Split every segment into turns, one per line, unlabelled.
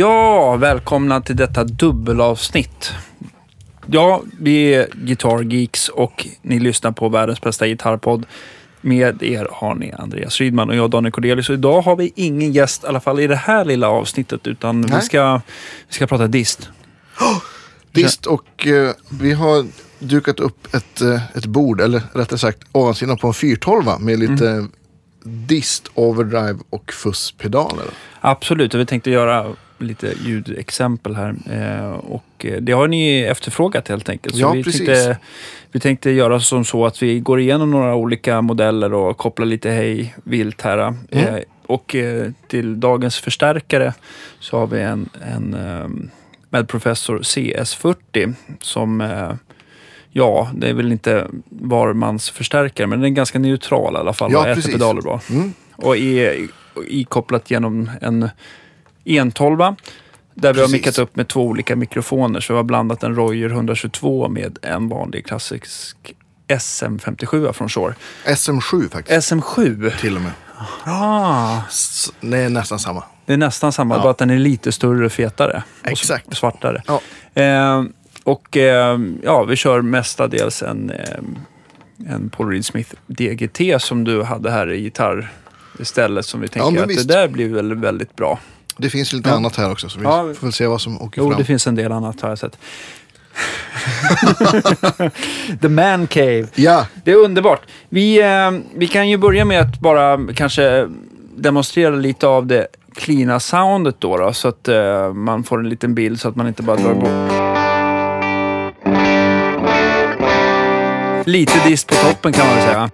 Ja, välkomna till detta dubbelavsnitt. Ja, vi är Guitar Geeks och ni lyssnar på världens bästa gitarrpodd. Med er har ni Andreas Rydman och jag Daniel Cordelius. Och idag har vi ingen gäst, i alla fall i det här lilla avsnittet, utan vi ska, vi ska prata dist.
Dist och eh, vi har dukat upp ett, eh, ett bord, eller rättare sagt ovansidan på en 412 med lite
Mm.
dist, overdrive och fusspedaler.
Absolut, och vi tänkte göra lite ljudexempel här. Eh, och eh, det har ni efterfrågat helt enkelt. Så
Ja,
vi,
precis.
tänkte, vi tänkte göra som så att vi går igenom några olika modeller och kopplar lite hej vilt här.
Mm.
Eh, och eh, till dagens förstärkare så har vi en, en eh, med professor CS40 som eh, Ja, det är väl inte var mans förstärkare, men den är ganska neutral i alla fall.
Ja,
och äter
precis.
pedaler bra.
Mm.
Och är ikopplat genom en entolva. Där vi har
Precis.
mickat upp med två olika mikrofoner. Så vi har blandat en Royer 122 med en vanlig klassisk SM57 från Shure.
SM7 faktiskt,
SM7?
till och med.
Ah,
S- Nej, nästan samma.
det är nästan samma,
Ja.
bara att den är lite större och fetare. Och
Exakt.
svartare.
Ja.
Eh, och eh, ja, vi kör mestadels en, eh, en Paul Reed Smith DGT som du hade här i gitarr istället. Som vi tänker
men
att
visst.
det där blir väl väldigt bra.
Det finns lite
Ja.
annat här också, så vi
Ja.
får väl se vad som åker
Jo,
fram.
det finns en del annat har jag sett. The Man Cave.
Ja,
Det är underbart. Vi, eh, vi kan ju börja med att bara kanske demonstrera lite av det cleana soundet då, då så att eh, man får en liten bild så att man inte bara drar bort. Lite dist på toppen kan man väl säga.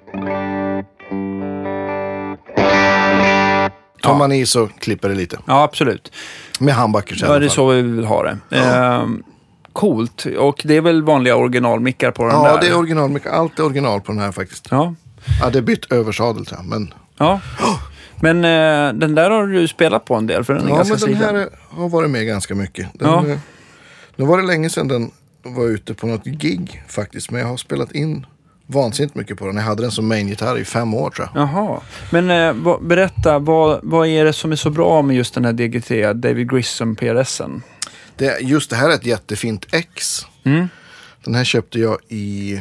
Tar man i så klipper det lite.
Ja, absolut.
Med handbackers
Ja, det är så vi vill ha det. Eh, coolt. Och det är väl vanliga originalmickar på den
Ja,
där?
det är original. Allt är original på den här faktiskt.
Ja.
Ja, det är bytt översadel tror jag. Men,
Ja. Men eh, den där har du spelat på en del för den är
ja,
ganska
men den här är- har varit med ganska mycket. Den,
Ja.
eh, Nu var det länge sedan den var ute på något gig faktiskt. Men jag har spelat in vansinnigt mycket på den. Jag hade den som main-gitarr i fem år tror jag.
Jaha. Men eh, vad, berätta, vad, vad är det som är så bra med just den här DGT, David Grissom PRSen?
Det, just det här är ett jättefint X.
Mm.
Den här köpte jag i,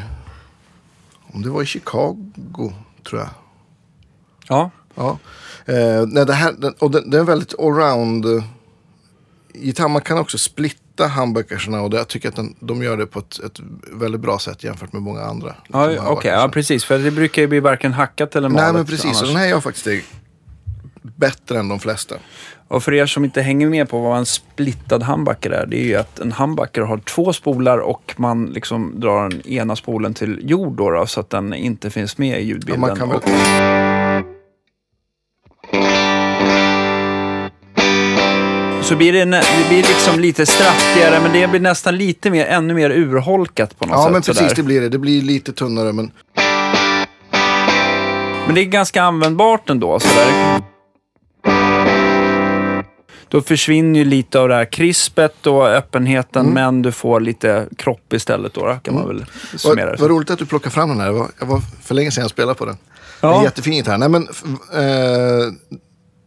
om det var i Chicago tror jag.
Ja.
Ja. Eh, nej, det här, den, och den, den är väldigt allround gitarr. Man kan också splitta humbuckersarna och det, jag tycker att den, de gör det på ett, ett väldigt bra sätt jämfört med många andra.
Ja, Okej,
humbuckers.
ja precis. För det brukar ju bli varken hackat eller malet.
Nej men precis,
annars.
och den här gör faktiskt det bättre än de flesta.
Och för er som inte hänger med på vad en splittad humbucker är, det är ju att en humbucker har två spolar och man liksom drar den ena spolen till jord då, då så att den inte finns med i
Ja,
ljudbilden. och, så blir det, en, det blir liksom lite straftigare, men det blir nästan lite mer, ännu mer urholkat på något
ja
sätt.
men precis
sådär.
det blir det. Det blir lite tunnare men
Men det är ganska användbart ändå. Sådär. Då försvinner ju lite av det här krispet och öppenheten,
Mm.
men du får lite kropp istället då, kan man väl summera det
vad, roligt att du plockar fram den här. Jag var, jag var för länge sedan jag spelade på den.
Ja.
En jättefin gitarr. Nej men eh,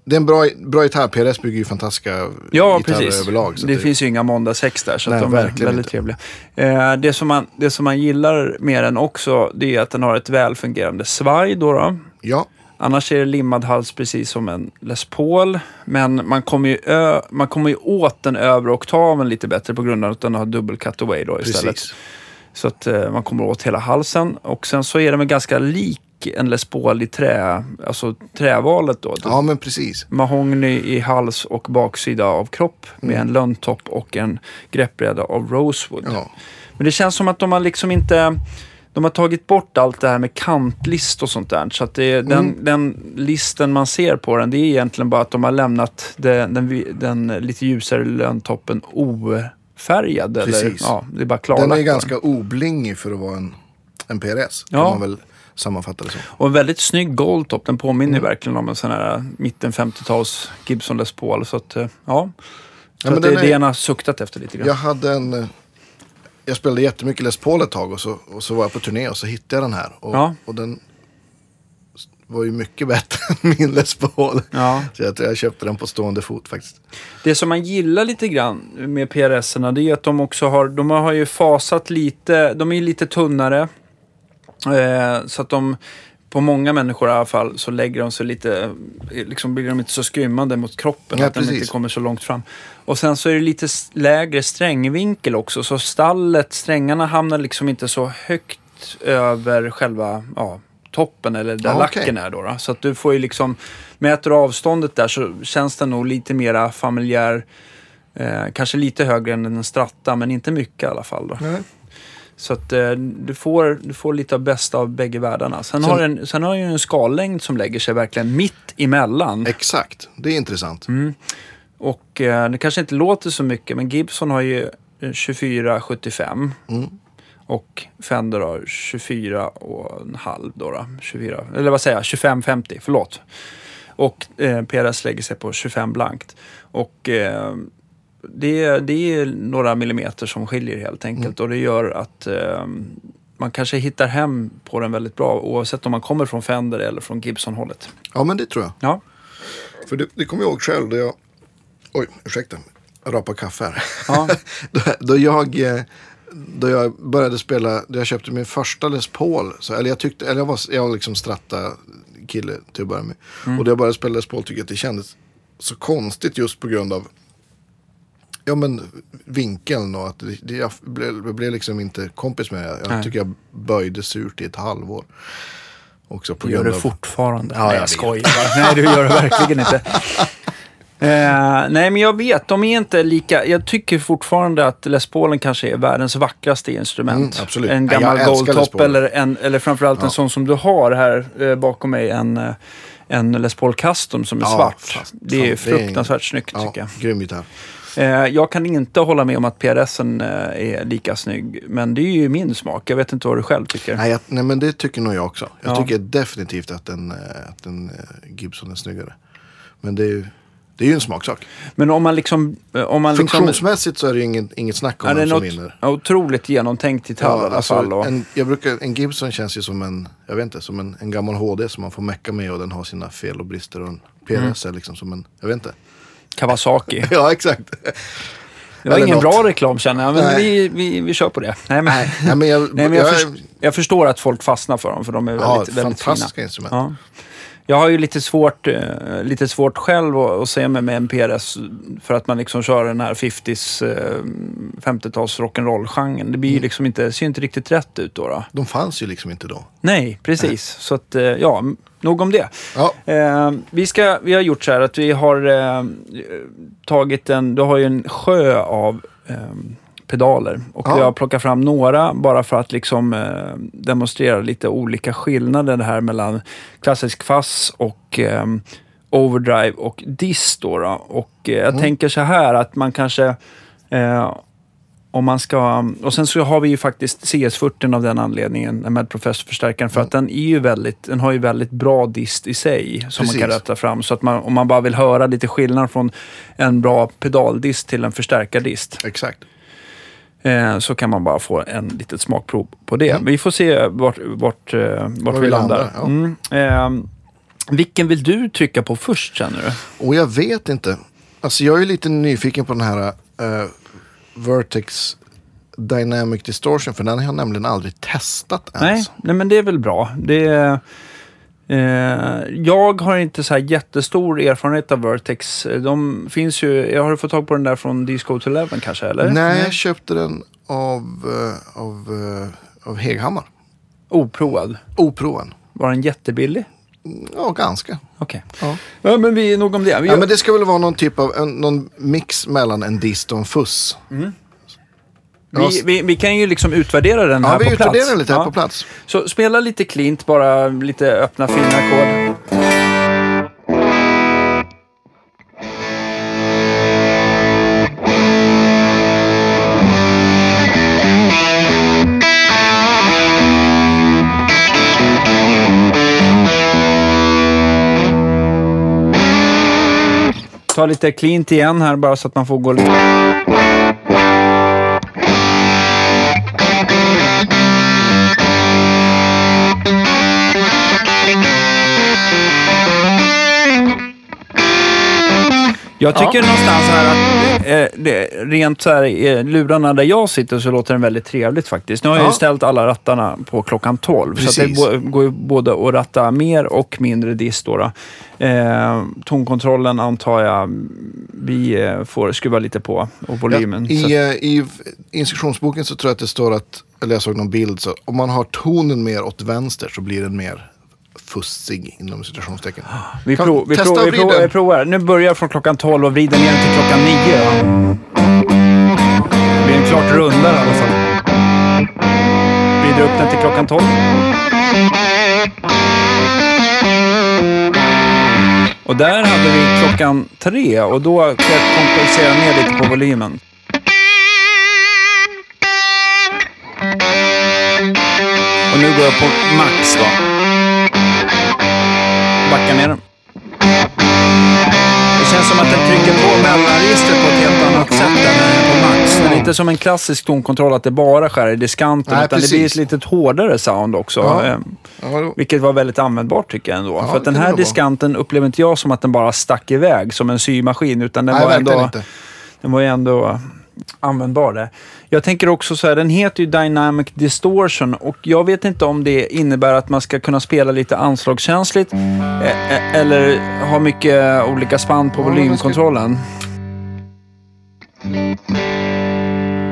det är en bra, bra gitarr. PRS bygger ju fantastiska
Ja,
gitarrer
precis.
överlag.
det
att
finns ju inga måndagsex där, så
Nej,
att de är väldigt
inte.
trevliga. Eh, det, som man, det som man gillar med den också, det är att den har ett välfungerande svaj. Då, då.
Ja,
Annars är det limmad hals precis som en Les Paul. Men man kommer ju, ö, man kommer ju åt den övre oktaven lite bättre på grund av att den har dubbel cutaway då istället.
precis.
Så att eh, man kommer åt hela halsen. Och sen så är den väl ganska lik en Les Paul i trä, alltså trävalet då.
Ja, men precis.
Mahogny i hals och baksida av kropp med en lönntopp och en greppbräda av rosewood.
Mm. Ja.
Men det känns som att de har liksom inte... De har tagit bort allt det här med kantlist och sånt där. Så att det är, den,
Mm.
den listen man ser på den, det är egentligen bara att de har lämnat den, den, den lite ljusare lönntoppen ofärgad. Eller,
Precis.
ja, det är bara klarlagt.
Den är ganska oblingig för att vara en, en PRS. Kan
Ja.
man väl sammanfatta det som.
Och en väldigt snygg goldtop. Den påminner
Mm.
verkligen om en sån här mitten 50-tals Gibson Les Paul. Så att, eh, ja. Så
Ja, men
att det är det han har suktat efter lite grann.
Jag hade en... eh, Jag spelade jättemycket Les Paul ett tag och så, och så var jag på turné och så hittade jag den här. Och,
Ja.
och den var ju mycket bättre än min Les Paul.
Ja.
Så jag tror jag köpte den på stående fot faktiskt.
Det som man gillar lite grann med PRS-erna det är att de också har, de har ju fasat lite, de är lite tunnare. Eh, så att de, på många människor i alla fall, så lägger de sig lite, liksom blir de inte så skrymmande mot kroppen.
Ja,
att
precis.
inte kommer så långt fram. Och sen så är det lite lägre strängvinkel också. Så stallet, strängarna hamnar liksom inte så högt över själva ja, toppen eller där
okej.
lacken är då, då. Så att du får ju liksom, mäter avståndet där så känns den nog lite mera familjär. Eh, kanske lite högre än en stratta, men inte mycket i alla fall. Då.
Nej.
Så att eh, du, får, du får lite av bästa av bägge världarna. Sen,
Sen-
har den, sen har ju en skallängd som lägger sig verkligen mitt emellan.
Exakt, det är intressant.
Mm. Och eh, det kanske inte låter så mycket, men Gibson har ju eh, 24,75
Mm.
och Fender har 24 och en halv då, då 24, eller vad säger jag, 25,50, förlåt. Och eh, PRS lägger sig på 25 blankt. Och eh, det, är- det är några millimeter som skiljer helt enkelt och det gör att eh, man kanske hittar hem på den väldigt bra oavsett om man kommer från Fender eller från Gibson-hållet.
Ja, men det tror jag.
Ja,
För det, det kommer jag ihåg själv då jag... Oj, ursäkta. Jag rapar kaffe här.
Ja.
då, då, jag, eh, då jag började spela, då jag köpte min första Les Paul. Så, eller jag tyckte, eller jag var, jag var liksom stratta kille till att börja med. Och då jag började spela Les Paul tyckte jag att det kändes så konstigt just på grund av Ja men vinkeln och att det, jag, blev, blev liksom inte kompis med det. Jag
Nej.
tycker jag böjde surt i ett halvår. Också på
Du gör det
av...
fortfarande.
Ja,
nej,
jag
jag skojar. Nej, du gör det verkligen inte. Eh, nej, men jag vet, de är inte lika... Jag tycker fortfarande att Les Paulen kanske är världens vackraste instrument.
Mm.
En gammal Goldtop eller, en, eller framförallt en
Ja.
sån som du har här eh, bakom mig. En, eh, en Les Paul Custom som är
Ja,
svart.
fast-
det är
fan, det är-
fruktansvärt snyggt
Ja,
tycker jag.
grym gitarr.
Eh, jag kan inte hålla med om att PRSen eh, är lika snygg. Men det är ju min smak. Jag vet inte vad du själv tycker.
Nej, jag, nej men det tycker nog jag också. Jag
Ja.
tycker definitivt att en, eh, att en Gibson är snyggare. Men det är ju, det är ju en smaksak.
Men om man liksom... Om man liksom
Funktionsmässigt så är det ju inget, inget snack om
Ja, det är
vem som vinner.
otroligt genomtänkt gitarr i alla
alltså,
fall. Och,
en, jag brukar, en Gibson känns ju som en, jag vet inte, som en, en gammal HD som man får mecka med och den har sina fel och brister. Och en PRS
Mm.
är liksom som en, jag vet inte.
Kawasaki.
Ja, exakt.
Det var
Eller
ingen
något.
bra reklam känner jag, men
Nej.
vi, vi, vi kör på det. Nej, men,
Nej, men jag,
nej, men jag,
jag,
först, jag förstår att folk fastnar för dem, för de är
ja,
väldigt, väldigt fina.
fantastiska instrument.
Ja. Jag har ju lite svårt, eh, lite svårt själv att, att se mig med en PRS för att man liksom kör den här 50s, eh, 50-tals rock'n'roll-genren. Det blir ju liksom inte, ser ju inte riktigt rätt ut då. då.
De fanns ju liksom inte då.
Nej, precis. Så att, eh, ja, nog om det.
Ja,
Eh, vi, ska, vi har gjort så här att vi har eh, tagit en, du har ju en sjö av eh, pedaler. Och
Ja.
vi har plockat fram några bara för att liksom eh, demonstrera lite olika skillnader här mellan klassisk fass och eh, overdrive och diss då. då. Och eh, jag
Mm.
tänker så här att man kanske eh, om man ska, och sen så har vi ju faktiskt CS40 av den anledningen, med professorförstärkaren, för att den är ju väldigt, den har ju väldigt bra dist i sig som man kan
Precis.
rätta fram. Så att man, om man bara vill höra lite skillnad från en bra pedaldist till en förstärkardist,
exakt.
Eh, så kan man bara få en litet smakprov på det.
Mm.
Vi får se vart, vart, eh, vart vi,
vi
landar.
landar, ja.
Mm. Eh, vilken vill du trycka på först känner du?
Och jag vet inte. Alltså jag är lite nyfiken på den här eh, Vertex Dynamic Distortion. För den har jag nämligen aldrig testat ens.
Nej, nej, men det är väl bra. Det är, jag har inte så här jättestor erfarenhet av Vertex. De finns ju, jag har du fått tag på den där från Disco to Eleven kanske? Eller?
Nej, jag köpte den av, eh, av, eh, av Heghammar.
Oprovad.
Oproven.
Var den jättebillig?
Ja, ganska.
Okej.
Ja.
Ja, men vi är nog om det. Vi
Ja, men det ska väl vara någon typ av en, någon mix mellan en dist och en fuss.
Vi, vi, vi kan ju liksom utvärdera den
Ja,
här
vi
på plats.
utvärderar lite här
Ja.
på plats.
Så spela lite cleant, bara lite öppna fina ackord. Ta lite cleant igen här bara så att man får gå lite... Jag tycker
Ja.
någonstans här att eh, det, rent så här, i lurarna där jag sitter så låter den väldigt trevligt faktiskt. Nu har jag ju
Ja.
ställt alla rattarna på klockan 12. Så att det
Precis.
går ju både att ratta mer och mindre dist. Då. Eh, tonkontrollen antar jag vi eh, får skruva lite på och volymen.
Ja,
så,
i, eh, I instruktionsboken så tror jag att det står att, eller jag såg någon bild, så om man har tonen mer åt vänster så blir den mer fussig inom citationstecken.
vi,
kan-
prov, vi, prov, vi, prov, vi provar. Nu börjar från klockan 12 och vrider ner till klockan 9. Det blir en klart rundare i alla fall. Vrider upp den till klockan 12. Och där hade vi klockan 3 och då kan jag kompensera ner lite på volymen. Och nu går jag på max då. Backa ner den. Det känns som att den trycker på mellanregistret på ett helt annat sätt än är på max. Det är inte som en klassisk tonkontroll att det bara skär i diskanten.
Nej,
utan det
precis.
blir ett lite hårdare sound också.
Ja.
eh,
Ja,
Vilket var väldigt användbart tycker jag ändå.
Ja,
För att
det
den här
det
diskanten upplever inte jag som att den bara stack iväg som en symaskin. Utan den
Nej,
var ändå...
inte.
Den var ju ändå användbar där. Jag tänker också så här, den heter ju Dynamic Distortion och jag vet inte om det innebär att man ska kunna spela lite anslagskänsligt eh, eh, eller ha mycket olika spann på volymkontrollen.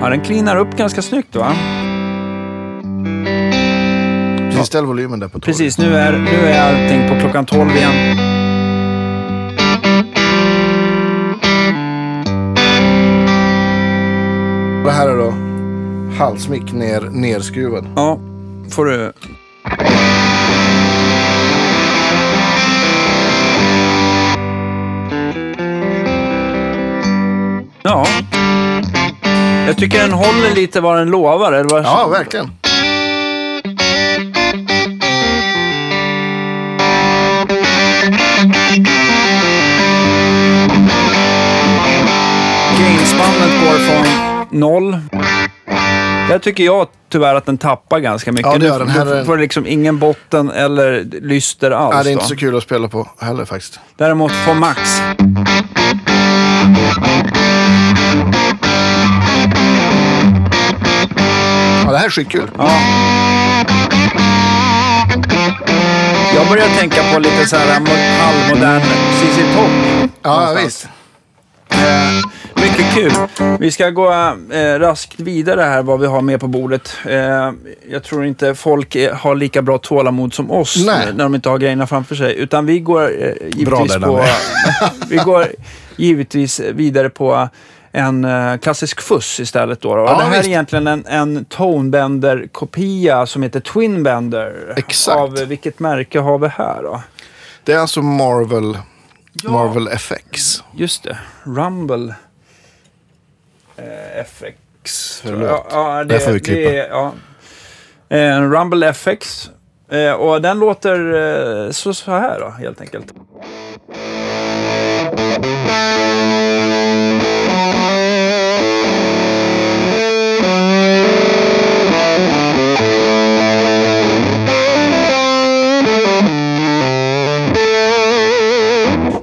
Ja, den cleanar upp ganska snyggt va?
Precis, ställ volymen där på 12.
Precis, nu är, nu är allting på klockan 12 igen.
Det här är då halsmick ner, nerskruvad.
Ja, får du... Ja. Jag tycker den håller lite vad den lovar. Eller vad...
Ja, verkligen.
Noll. Där tycker jag tyvärr att den tappar ganska mycket.
Ja, det gör den. Här
nu får det liksom ingen botten eller lyster alls.
Ja, det är inte
då.
så kul att spela på heller faktiskt.
Däremot på max.
Ja, det här är skitkul.
Ja. Jag börjar tänka på lite så här mo- halvmodern ZZ Top.
Ja,
någonstans.
visst.
Eh, mycket kul. Vi ska gå eh, raskt vidare här vad vi har med på bordet. Eh, jag tror inte folk är, har lika bra tålamod som oss
Nej.
när de inte har grejerna framför sig. Utan vi går eh, givetvis på... Vi går givetvis vidare på en eh, klassisk fuss istället. Då, då.
Ja,
det här
visst.
är egentligen en, en Tonebender-kopia som heter Twinbender.
Exakt.
Av vilket märke har vi här då?
Det är alltså Marvel,
Ja.
Marvel FX.
Just det. Rumble eh, FX. Ja, ja,
Det får vi klippa.
Det, ja. Eh, Rumble FX. Eh, och den låter eh, så, så här då, helt enkelt.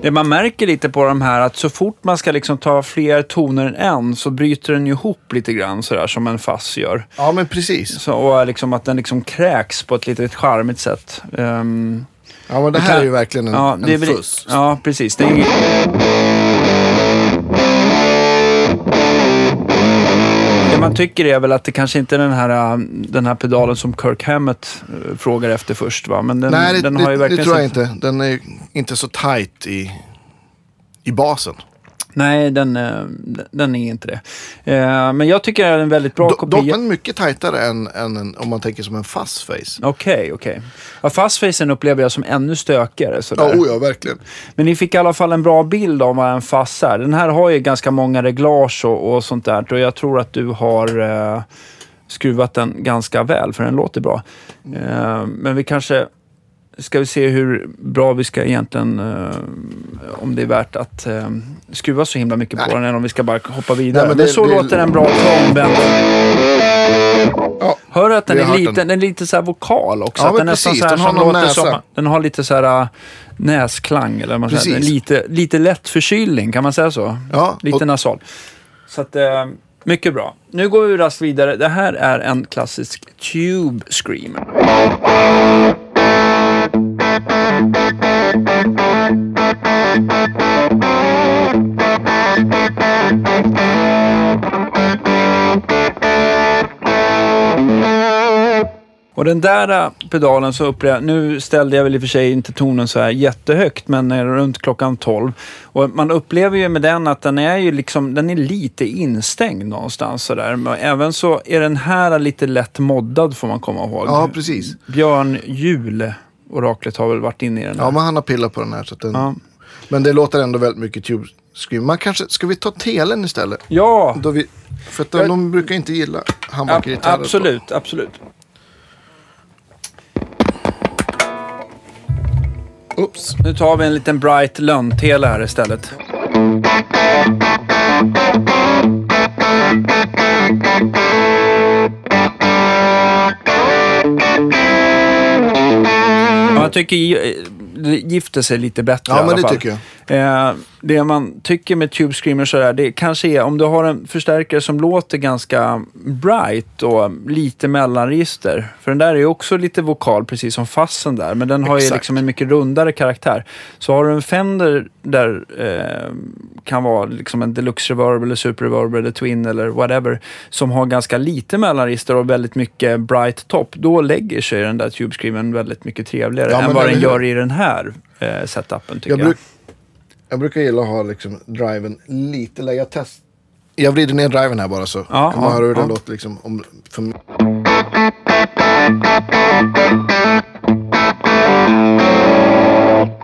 Det man märker lite på de här att så fort man ska liksom ta fler toner än en så bryter den ihop lite grann sådär som en fass gör.
Ja, men precis.
Så, och liksom att den liksom kräks på ett lite charmigt sätt. Ehm,
Ja, men det här
kan-
är ju verkligen en,
ja,
en fuss.
Ja, precis. Det är, man tycker är väl att det kanske inte är den här, äh, den här pedalen som Kirk Hammett äh, frågar efter först. Va? Men den,
Nej, det,
den
det,
har ju
det
verkligen
tror jag
sitt-
inte. Den är inte så tight i, i basen.
Nej, den, äh, den är inte det. Eh, men jag tycker det är en väldigt bra
Do,
kopia.
dock men mycket tightare än, än en, om man tänker som en fast face.
Okej, okej. Ja, fastfacen upplever jag som ännu stökigare.
Ja, oh ja, verkligen.
Men ni fick i alla fall en bra bild av vad en fass är. Den här har ju ganska många reglage och, och sånt där. Och jag tror att du har eh, skruvat den ganska väl, för den låter bra. Eh, men vi kanske ska vi se hhur bra vi ska egentligen, eh, om det är värt att eh, skruva så himla mycket på
Nej.
den eller om vi ska bara hoppa vidare.
Nej,
men
men det-
så
det-
låter en bra tromband.
Ja,
Hör du att den är,
har hört
lite,
den.
den är lite så här vokal också?
Ja,
att
men
den nästan
precis.
så här
Den har någon näsa.
Som, den har lite så här äh, näsklang, eller man säger. Lite, lite lätt förkylning, kan man säga så?
ja.
Lite
och,
nasal. Så att, eh, mycket bra. Nu går vi raskt vidare. Det här är en klassisk Tube Scream. Och den där äh, pedalen så upplever jag, nu ställde jag väl i och för sig inte tonen så här jättehögt, men är runt klockan 12. Och man upplever ju med den att den är ju liksom, den är lite instängd någonstans sådär. Men även så är den här lite lätt moddad får man komma ihåg.
ja, precis.
Björn Jul, oraklet, har väl varit inne i den
Ja,
här.
men han har pillat på den här. Så att den,
Ja.
Men det låter ändå väldigt mycket Tube Scream. Man kanske, ska vi ta telen istället?
Ja,
Då vi, för att de,
Jag-
de brukar inte gilla handbakergitarrer.
absolut, absolut.
Oops.
Nu tar vi en liten Bright lönntele här istället. Tycker gi- det gifter sig lite bättre i
Ja,
alla
men det
fall.
tycker jag.
Eh, det man tycker med Tube Screamer så där, det kanske är om du har en förstärkare som låter ganska bright och lite mellanregister. För den där är ju också lite vokal, precis som fassen där. Men den har ju liksom en mycket rundare karaktär. Så har du en Fender där eh, kan vara liksom en Deluxe Reverb eller Super Reverb eller Twin eller whatever. Som har ganska lite mellanregister och väldigt mycket bright top. Då lägger sig den där Tube Screamern väldigt mycket trevligare
Ja,
än vad den gör i den här eh, setupen tycker
Jag,
jag.
bruk, jag brukar gilla att ha liksom driven lite lägre. Jag, test, jag vrider ner driven här bara så
Ja,
kan man
ja,
höra hur den
ja.
låter. Liksom, om, för,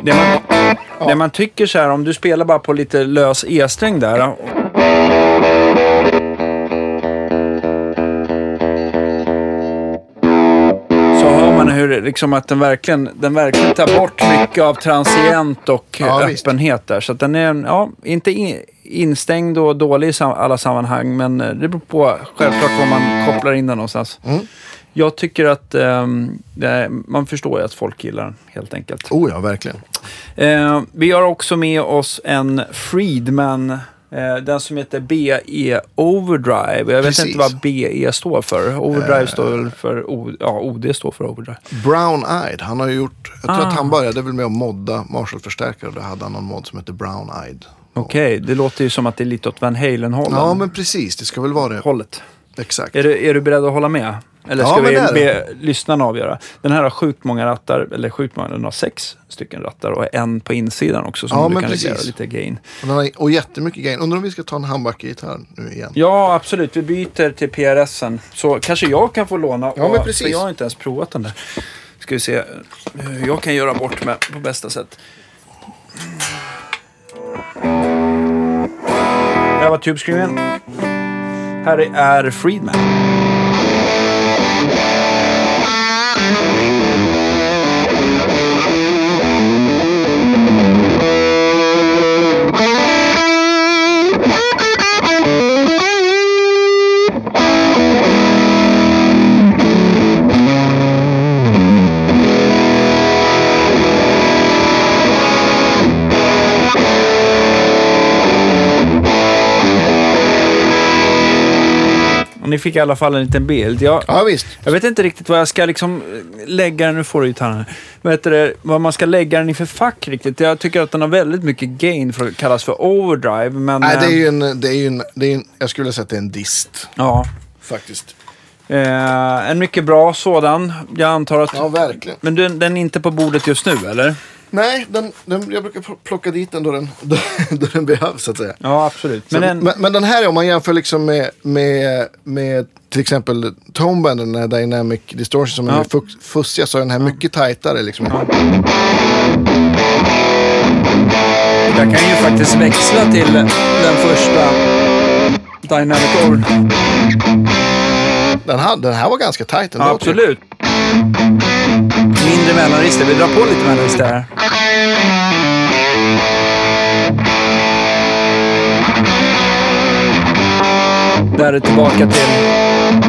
Det man, det man tycker så här, om du spelar bara på lite lös E-sträng där. Man hur liksom att den verkligen, den verkligen tar bort mycket av transient och
Ja,
eh,
visst.
öppenhet där. Så den är, ja, inte in, instängd och dålig i alla sammanhang, men eh, det beror på självklart var man kopplar in den någonstans.
Mm.
Jag tycker att det, man förstår ju att folk gillar den helt enkelt.
oh ja, verkligen.
Eh, vi har också med oss en Friedman, den som heter BE Overdrive. Jag vet
Precis.
inte vad BE står för. Overdrive står väl för, o, ja, OD står för Overdrive.
Brown Eyed. Han har ju gjort, jag tror
Ah.
att han började väl med att modda Marshall-förstärkare. Då hade han någon mod som heter Brown Eyed.
Okej, det låter ju som att det är lite åt Van Halen-hållet.
Ja, men precis. Det ska väl vara det.
hållet.
Exakt.
Är du, är du beredd att hålla med? Eller
Ja,
ska
men
vi be lyssnarna avgöra? Den här har sjukt många rattar, eller sjukt många, den har sex stycken rattar och en på insidan också som
Ja,
du
men
kan
precis.
reglera lite gain.
Och, den har, och jättemycket gain. Undrar om vi ska ta en handbakergitarr nu igen.
Ja, absolut. Vi byter till PRSen. Så kanske jag kan få låna.
Ja, men
och-
precis.
För jag har inte ens provat den där. Ska vi se hur jag kan göra bort med på bästa sätt. Det här var tubescreamen. Här är Friedman. Och ni fick i alla fall en liten bild. Jag,
Ja, visst.
jag vet inte riktigt vad jag ska liksom eh, lägga den. Nu får du gitarren heter det? Vad man ska lägga den i för fack riktigt. Jag tycker att den har väldigt mycket gain för att kallas för overdrive. Men,
Nej, det är
eh,
ju en, det är en, det är en jag skulle säga att det är en dist.
Ja.
Faktiskt.
Eh, en mycket bra sådan. Jag antar att...
Ja, verkligen.
Men den, den är inte på bordet just nu, eller?
Nej, den, den, jag brukar pl- plocka dit den då den, då, då den behövs så att säga.
Ja, absolut.
Men,
Men den...
men, men den här om man jämför liksom med, med, med till exempel Toneband, den här Dynamic Distortion som
Ja.
är fux- fussiga så är den här mycket tajtare. Liksom.
Jag kan ju faktiskt växla till den första Dynamic Over.
Den, här, den här var ganska tajt ändå.
Ja, absolut. Mindre mellanregister. Vi drar på lite mellanregister här. Där är tillbaka till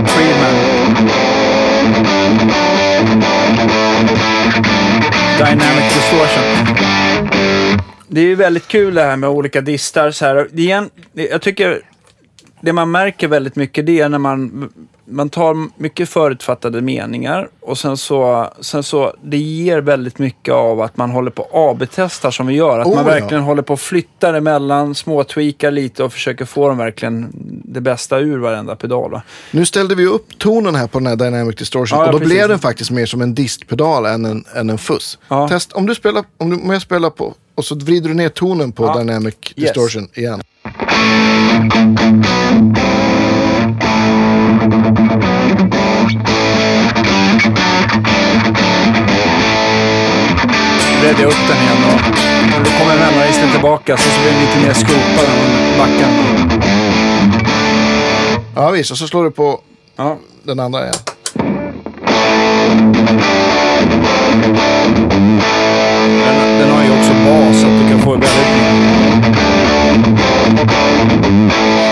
Freeman. Dynamic distortion. Det är ju väldigt kul det här med olika distar. Så här. Igen, jag tycker det man märker väldigt mycket det är när man, man tar mycket förutfattade meningar och sen så, sen så det ger väldigt mycket av att man håller på AB-testar som vi gör. Att
Oh,
man
ja.
verkligen håller på och flyttar emellan, småtweakar lite och försöker få dem verkligen det bästa ur varenda pedal. Va?
Nu ställde vi upp tonen här på den här Dynamic Distortion
Ja,
och då
precis.
blev den faktiskt mer som en distpedal än en, än en fuss.
Ja.
Test, om du spelar, om, du, om jag spelar på och så vrider du ner tonen på
Ja.
Dynamic
Yes.
Distortion igen.
Vred jag upp den igen och och då kommer mellanregistern tillbaka så, så blir den lite mer skopad när man backar.
Ja visst, och så slår du på
Ja.
den andra igen.
Den, den har ju också bas så att du kan få väldigt...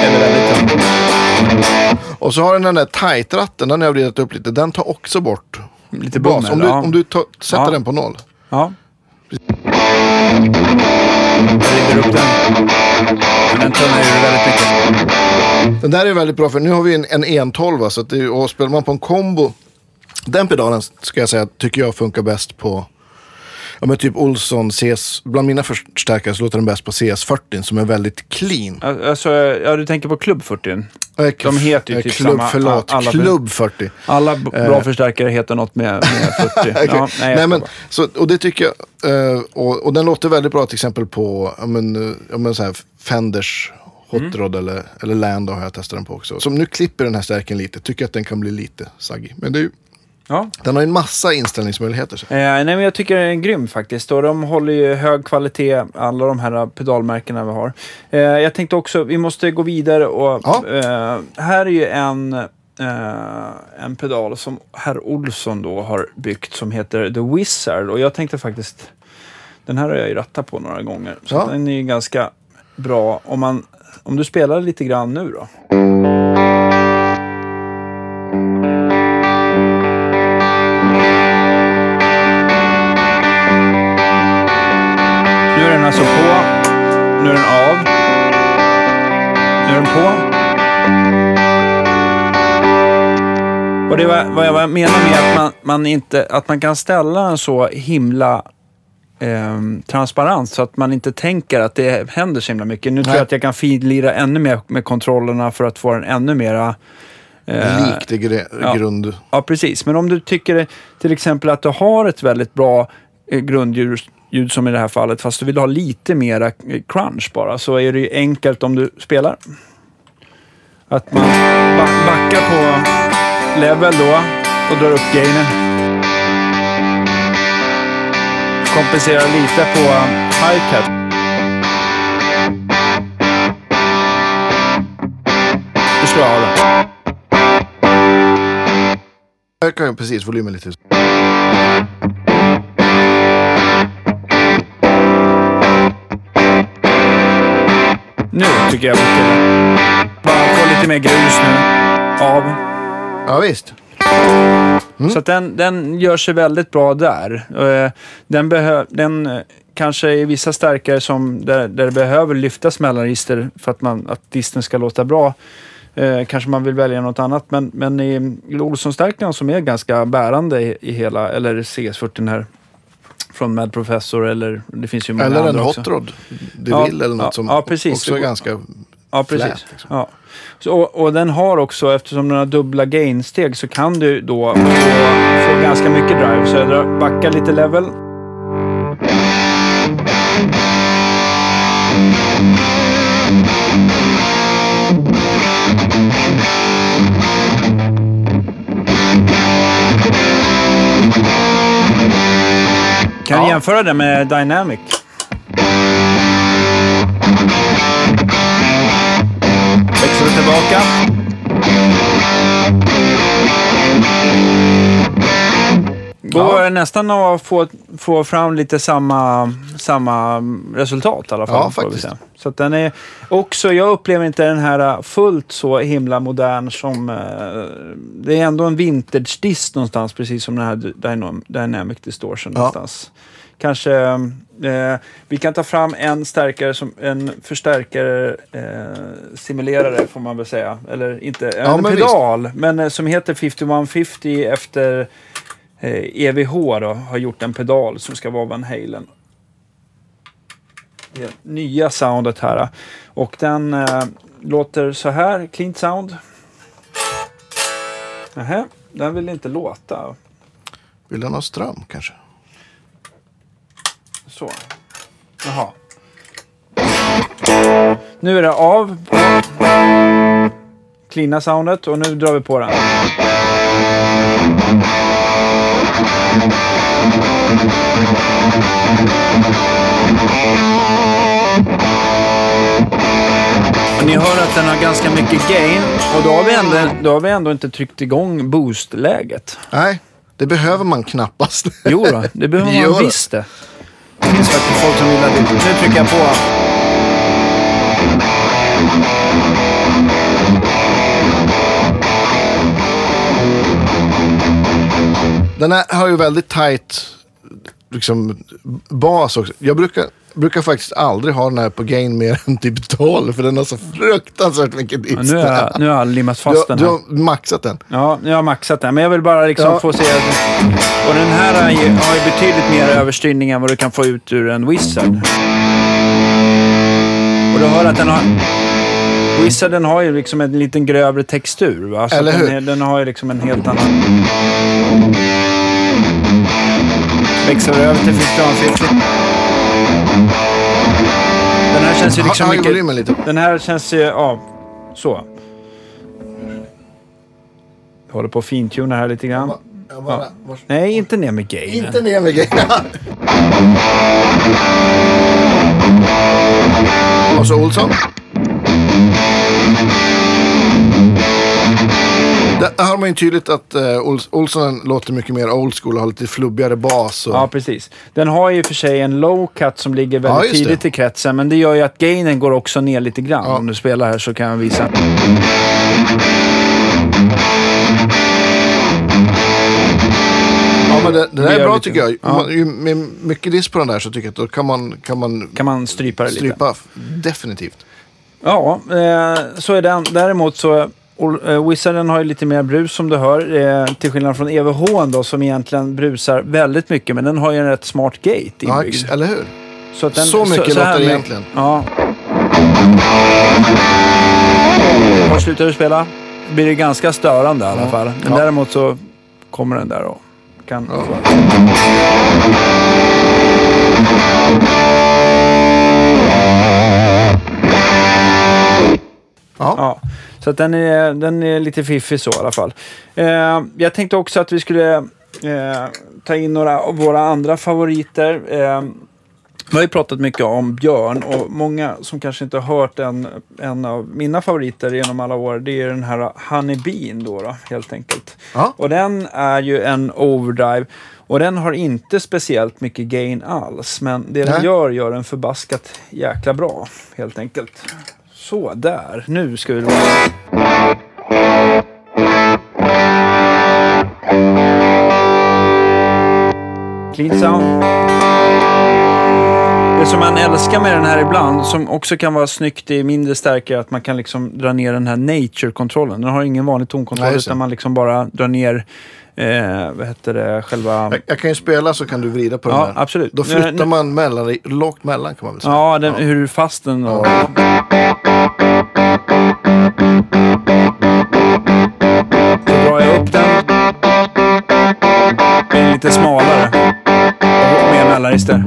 Eller väldigt tungt.
Och så har den den där tight-ratten, den har jag vridit upp lite. Den tar också bort
Lite
bas.
bummel.
Om du,
ja.
om du tar, sätter
Ja.
den på noll.
Ja. Jag river upp den. Den tunnar ju väldigt mycket.
Den där är väldigt bra för nu har vi en, en 112 så att det, och spelar man på en kombo. Den pedalen ska jag säga tycker jag funkar bäst på Ja men typ Olsson CS, bland mina förstärkare så låter den bäst på CS40 som är väldigt clean.
Alltså, ja, du tänker på Club 40.
Eh,
De heter ju
eh,
typ
Klubb,
samma-
förlåt,
alla-
Klubb 40.
Alla bra förstärkare heter något med, med 40.
Okej.
ja, nej,
nej, men, så, och det tycker jag, eh, och, och den låter väldigt bra till exempel på ja, men, eh, ja, men, så här Fenders Hot
Mm.
Eller, eller Lando har jag testat den på också. Som nu klipper den här stärken lite, tycker att den kan bli lite saggy. Men det är ju,
ja.
den har ju en massa inställningsmöjligheter. Så.
Eh, nej, men jag tycker den är grym faktiskt. Och de håller ju hög kvalitet, alla de här pedalmärkena vi har. Eh, jag tänkte också, vi måste gå vidare och
Ja.
eh, här är ju en, eh, en pedal som herr Olsson då har byggt som heter The Wizard. Och jag tänkte faktiskt, den här har jag ju rattat på några gånger. Så
Ja.
den är ju ganska bra om man, om du spelar lite grann nu då. Alltså på. Nu är den av. Nu är den på. Och det var vad jag menar med att man, man inte, att man kan ställa en så himla ehm, transparent så att man inte tänker att det händer så himla mycket. Nu tror
Nej.
jag att jag kan finlira ännu mer med kontrollerna för att få den ännu mera eh,
Likt i gre-
ja.
grund.
Ja, precis. Men om du tycker till exempel att du har ett väldigt bra eh, grundljud ljud som i det här fallet, fast du vill ha lite mera crunch bara, så är det ju enkelt om du spelar. Att man ba- backar på level då och drar upp gainen. Kompenserar lite på hi-hat. Du slår av den.
Ökar jag precis volymen lite.
Nu tycker jag mycket. Bara få lite mer grus nu. Av.
Ja visst.
Så att den, den gör sig väldigt bra där. Eh, Den, behö, den eh, kanske i vissa stärkare som där, där det behöver lyftas mellanregister för att, man, att disten ska låta bra. Eh, kanske man vill välja något annat. Men, men i Olsson-stärkarna som är ganska bärande i, i hela, eller CS40 här från Mad Professor eller det finns ju många
Eller en
andra också.
Hot Rod. Det
Ja,
vill eller något
ja,
som
ja, precis.
också är ganska...
Ja, precis.
flat, liksom.
Ja. Så, och, och den har också, eftersom den har dubbla gainsteg, så kan du då få, få ganska mycket drive. Så jag drar, backar lite level. Kan
Ja.
jämföra det med Dynamic. Du tillbaka. Går
Ja.
nästan att få, få fram lite samma, samma resultat i alla fall.
Ja, faktiskt.
Så den är också, jag upplever inte den här fullt så himla modern som... eh, det är ändå en vintage dist någonstans, precis som den här Dynam- Dynamic Distortion
Ja.
någonstans. Kanske... Eh, vi kan ta fram en stärkare, som, en förstärkare, eh, simulerare får man väl säga. Eller inte,
Ja,
en
men
pedal, men eh, som heter 5150 efter EVH då, har gjort en pedal som ska vara Van Halen. Det nya soundet här. Och den eh, låter så här, clean sound. Nähä, den vill inte låta.
Vill den ha ström kanske?
Så. Jaha. Nu är det av. Cleana soundet och nu drar vi på den. Ni hör att den har ganska mycket gain och då har vi ändå, då har vi ändå inte tryckt igång boost-läget.
Nej, det behöver man knappast.
Jo då, det behöver man visst det. Det finns faktiskt folk som vill att det. Nu trycker jag på.
Den här har ju väldigt tight liksom, bas också. Jag brukar, brukar faktiskt aldrig ha den här på gain mer än typ 12 för den har så fruktansvärt mycket
Ja,
dist.
nu, har jag, nu har jag limmat
du,
fast den
du
här.
har maxat den.
Ja, nu har jag maxat den. Men jag vill bara liksom
Ja.
få se. Att, och den här har ju, har ju betydligt mer överstyrning än vad du kan få ut ur en Wizard. Och du hör att den har... Wizarden har ju liksom en liten grövre textur. Va? Så
Eller hur?
Den, den har ju liksom en helt annan... Växlar över till 5150. Den här känns ju liksom
Ha-
mycket...
lite.
Den här känns ju, ja, så. Jag håller på att fintuna här lite grann.
Jag bara, vars-
Nej, inte ner med gainen.
Inte ner med gain. Och så Olsson. Där har man ju tydligt att uh, Ols- Olsson låter mycket mer old school och har lite flubbigare bas. Och...
Ja, precis. Den har ju för sig en low cut som ligger
Ja,
väldigt
det.
tidigt i kretsen, men det gör ju att gainen går också ner lite grann.
Ja.
Om du spelar här så kan jag visa.
Ja, men det, det där
Det
är bra
lite.
tycker jag.
Ja.
Ju, med mycket diss på den där så tycker jag att då kan man, kan man
Kan man strypa det lite.
strypa. Definitivt.
Ja, eh, så är den. Däremot så... Ol- eh, Wizarden har ju lite mer brus som du hör. Eh, till skillnad från EVH då som egentligen brusar väldigt mycket. Men den har ju en rätt smart gate
Ja,
inbyggd.
ex- eller hur?
Så, att den,
Så mycket
här
låter det egentligen.
Ja. Och slutar du spela blir det ganska störande i alla
Ja.
fall. Men
Ja.
däremot så kommer den där och kan...
Ja.
Ja. Så att den, är, den är lite fiffig så i alla fall. Eh, jag tänkte också att vi skulle eh, ta in några av våra andra favoriter. Eh, vi har ju pratat mycket om Björn och många som kanske inte har hört en, en av mina favoriter genom alla år, det är den här Honey Bean då, då helt enkelt.
Ja.
Och den är ju en overdrive och den har inte speciellt mycket gain alls. Men det den
Nej.
gör, gör den förbaskat jäkla bra helt enkelt. Så, där. Nu ska vi... Clean sound. Det som man älskar med den här ibland, som också kan vara snyggt i mindre stärkare, att man kan liksom dra ner den här nature-kontrollen. Den har ingen vanlig tonkontroll,
Nej,
utan man liksom bara drar ner, eh, vad heter det, själva...
Jag, jag kan ju spela så kan du vrida på
Ja,
den här.
absolut.
Då flyttar man mellan, lågt mellan kan man väl säga.
Ja, den, hur fast den och... Då lite smalare. Mer mellanregister.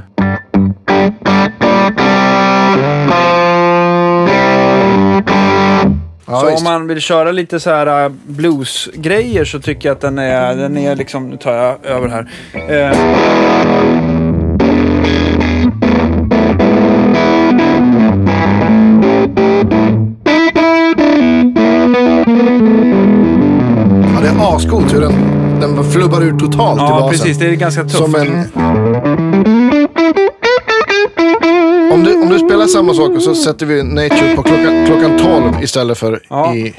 Ja,
så om man vill köra lite så här äh, bluesgrejer så tycker jag att den är, den är liksom, nu tar jag över här. Eh,
Ja, bara ur totalt i
Ja,
basen.
precis. Det är ganska tufft.
Som en... Om du, om du spelar samma sak och så sätter vi Nature på klockan, klockan 12 istället för
Ja.
i...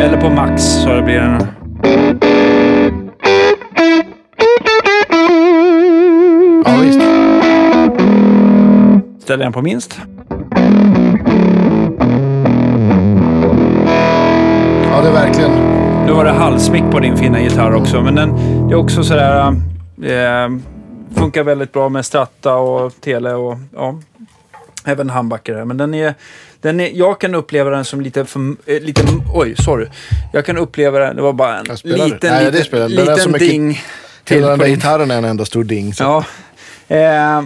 Eller på max så det blir en... Ställer den på minst.
Ja, det är verkligen...
Nu var det halsmick på din fina gitarr också, men den det är också sådär... Eh, funkar väldigt bra med stratta och tele och ja, även handbackare. Men den är, den är... Jag kan uppleva den som lite för... Eh, lite, oj, sorry. Jag kan uppleva den... Det var bara en
det.
liten,
Nej, det
liten,
spelar
liten
mycket-
ding.
Hela den där gitarren är en enda stor ding. Så.
Ja. Eh,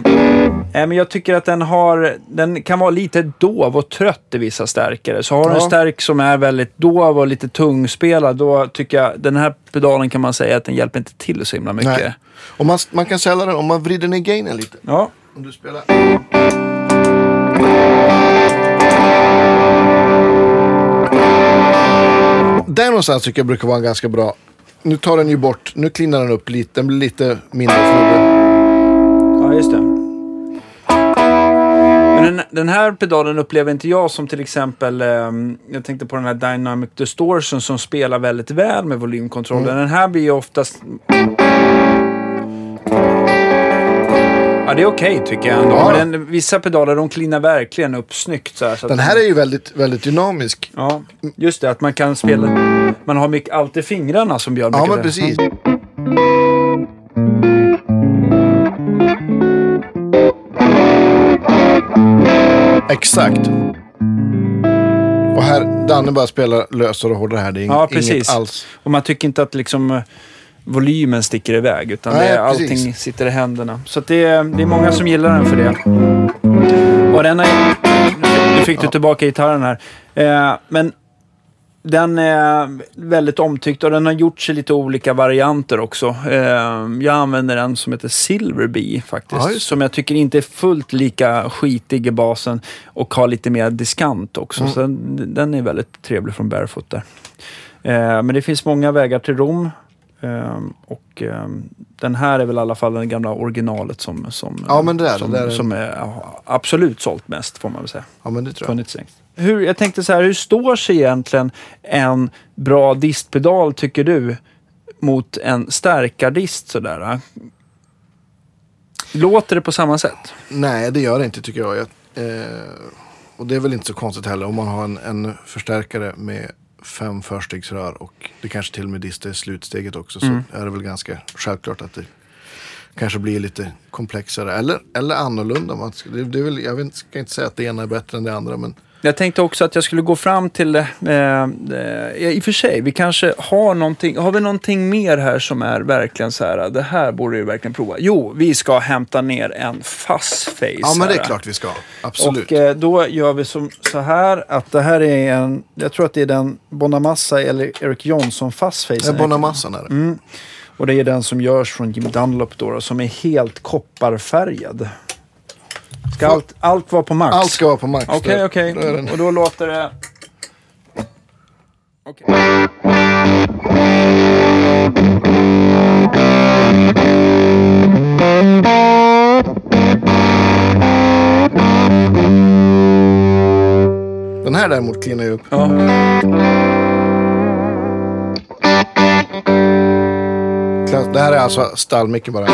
men jag tycker att den har, den kan vara lite dov och trött i vissa stärkare. Så har du en
Ja.
stärk som är väldigt dov och lite tungspelad, då tycker jag den här pedalen kan man säga att den hjälper inte till så himla mycket.
Nej. Och man, man kan sälja den om man vrider ner gainen lite.
Ja,
Om du spelar... Där någonstans tycker jag brukar vara ganska bra. Nu tar den ju bort, nu cleanar den upp lite, den blir lite mindre flubbig.
Den, den här pedalen upplever inte jag som till exempel, ehm, jag tänkte på den här Dynamic Distortion som spelar väldigt väl med volymkontrollen. Den här blir ju oftast... Ja, det är okej tycker jag ändå.
Ja.
Men den, vissa pedaler de klinar verkligen upp snyggt. Så här, så
Den här är ju väldigt, väldigt dynamisk.
Ja, just det. Att man kan spela... Man har mycket, alltid fingrarna som gör mycket.
Ja, men
där.
precis. Exakt. Och här, Danne bara spelar lösare och hårdare här. Det är
Ja,
inget
precis.
alls.
Och man tycker inte att liksom eh, volymen sticker iväg. Utan
Nej,
det är, allting
precis.
sitter i händerna. Så det, är, det är många som gillar den för det. Och den är... Nu fick du tillbaka gitarren här. Eh, men den är väldigt omtyckt och den har gjorts i lite olika varianter också. Eh, jag använder en som heter Silverbee faktiskt.
Ja, det.
som jag tycker inte är fullt lika skitig i basen och har lite mer diskant också.
Mm.
Så den, den är väldigt trevlig från Barefoot där. Eh, men det finns många vägar till Rom. Eh, och den här är väl i alla fall den gamla originalet som, som,
Ja, men det är-
som,
det är-
som är absolut sålt mest får man väl säga
Ja, men det tror jag.
funnits längst. Hur, jag tänkte så här, hur står sig egentligen en bra distpedal tycker du mot en stärkardist sådär? Låter det på samma sätt?
Nej, det gör det inte tycker jag. jag eh, och det är väl inte så konstigt heller om man har en, en förstärkare med fem förstegsrör och det kanske till och med distar i slutsteget också. Så
Mm.
är det väl ganska självklart att det kanske blir lite komplexare eller, eller annorlunda. Man det, det är väl, jag vet, ska inte säga att det ena är bättre än det andra men
Jag tänkte också att jag skulle gå fram till, eh, eh, i och för sig, vi kanske har någonting, har vi någonting mer här som är verkligen så här, det här borde du verkligen prova. Jo, vi ska hämta ner en fastface.
ja men det är klart vi ska. Absolut.
Och eh, då gör vi som så här att det här är en, jag tror att det är den Bonamassa eller Eric Johnson fastface.
det är Bonamassan här.
Mm. Och det är den som görs från Jim Dunlop då, då som är helt kopparfärgad. Ska allt, allt vara på max?
Allt ska vara på max.
Okej,
Då-
okej.
den-
Och då låter det... Okej.
Den här däremot cleanar ju upp.
Ja.
Det här är alltså stallmicken bara.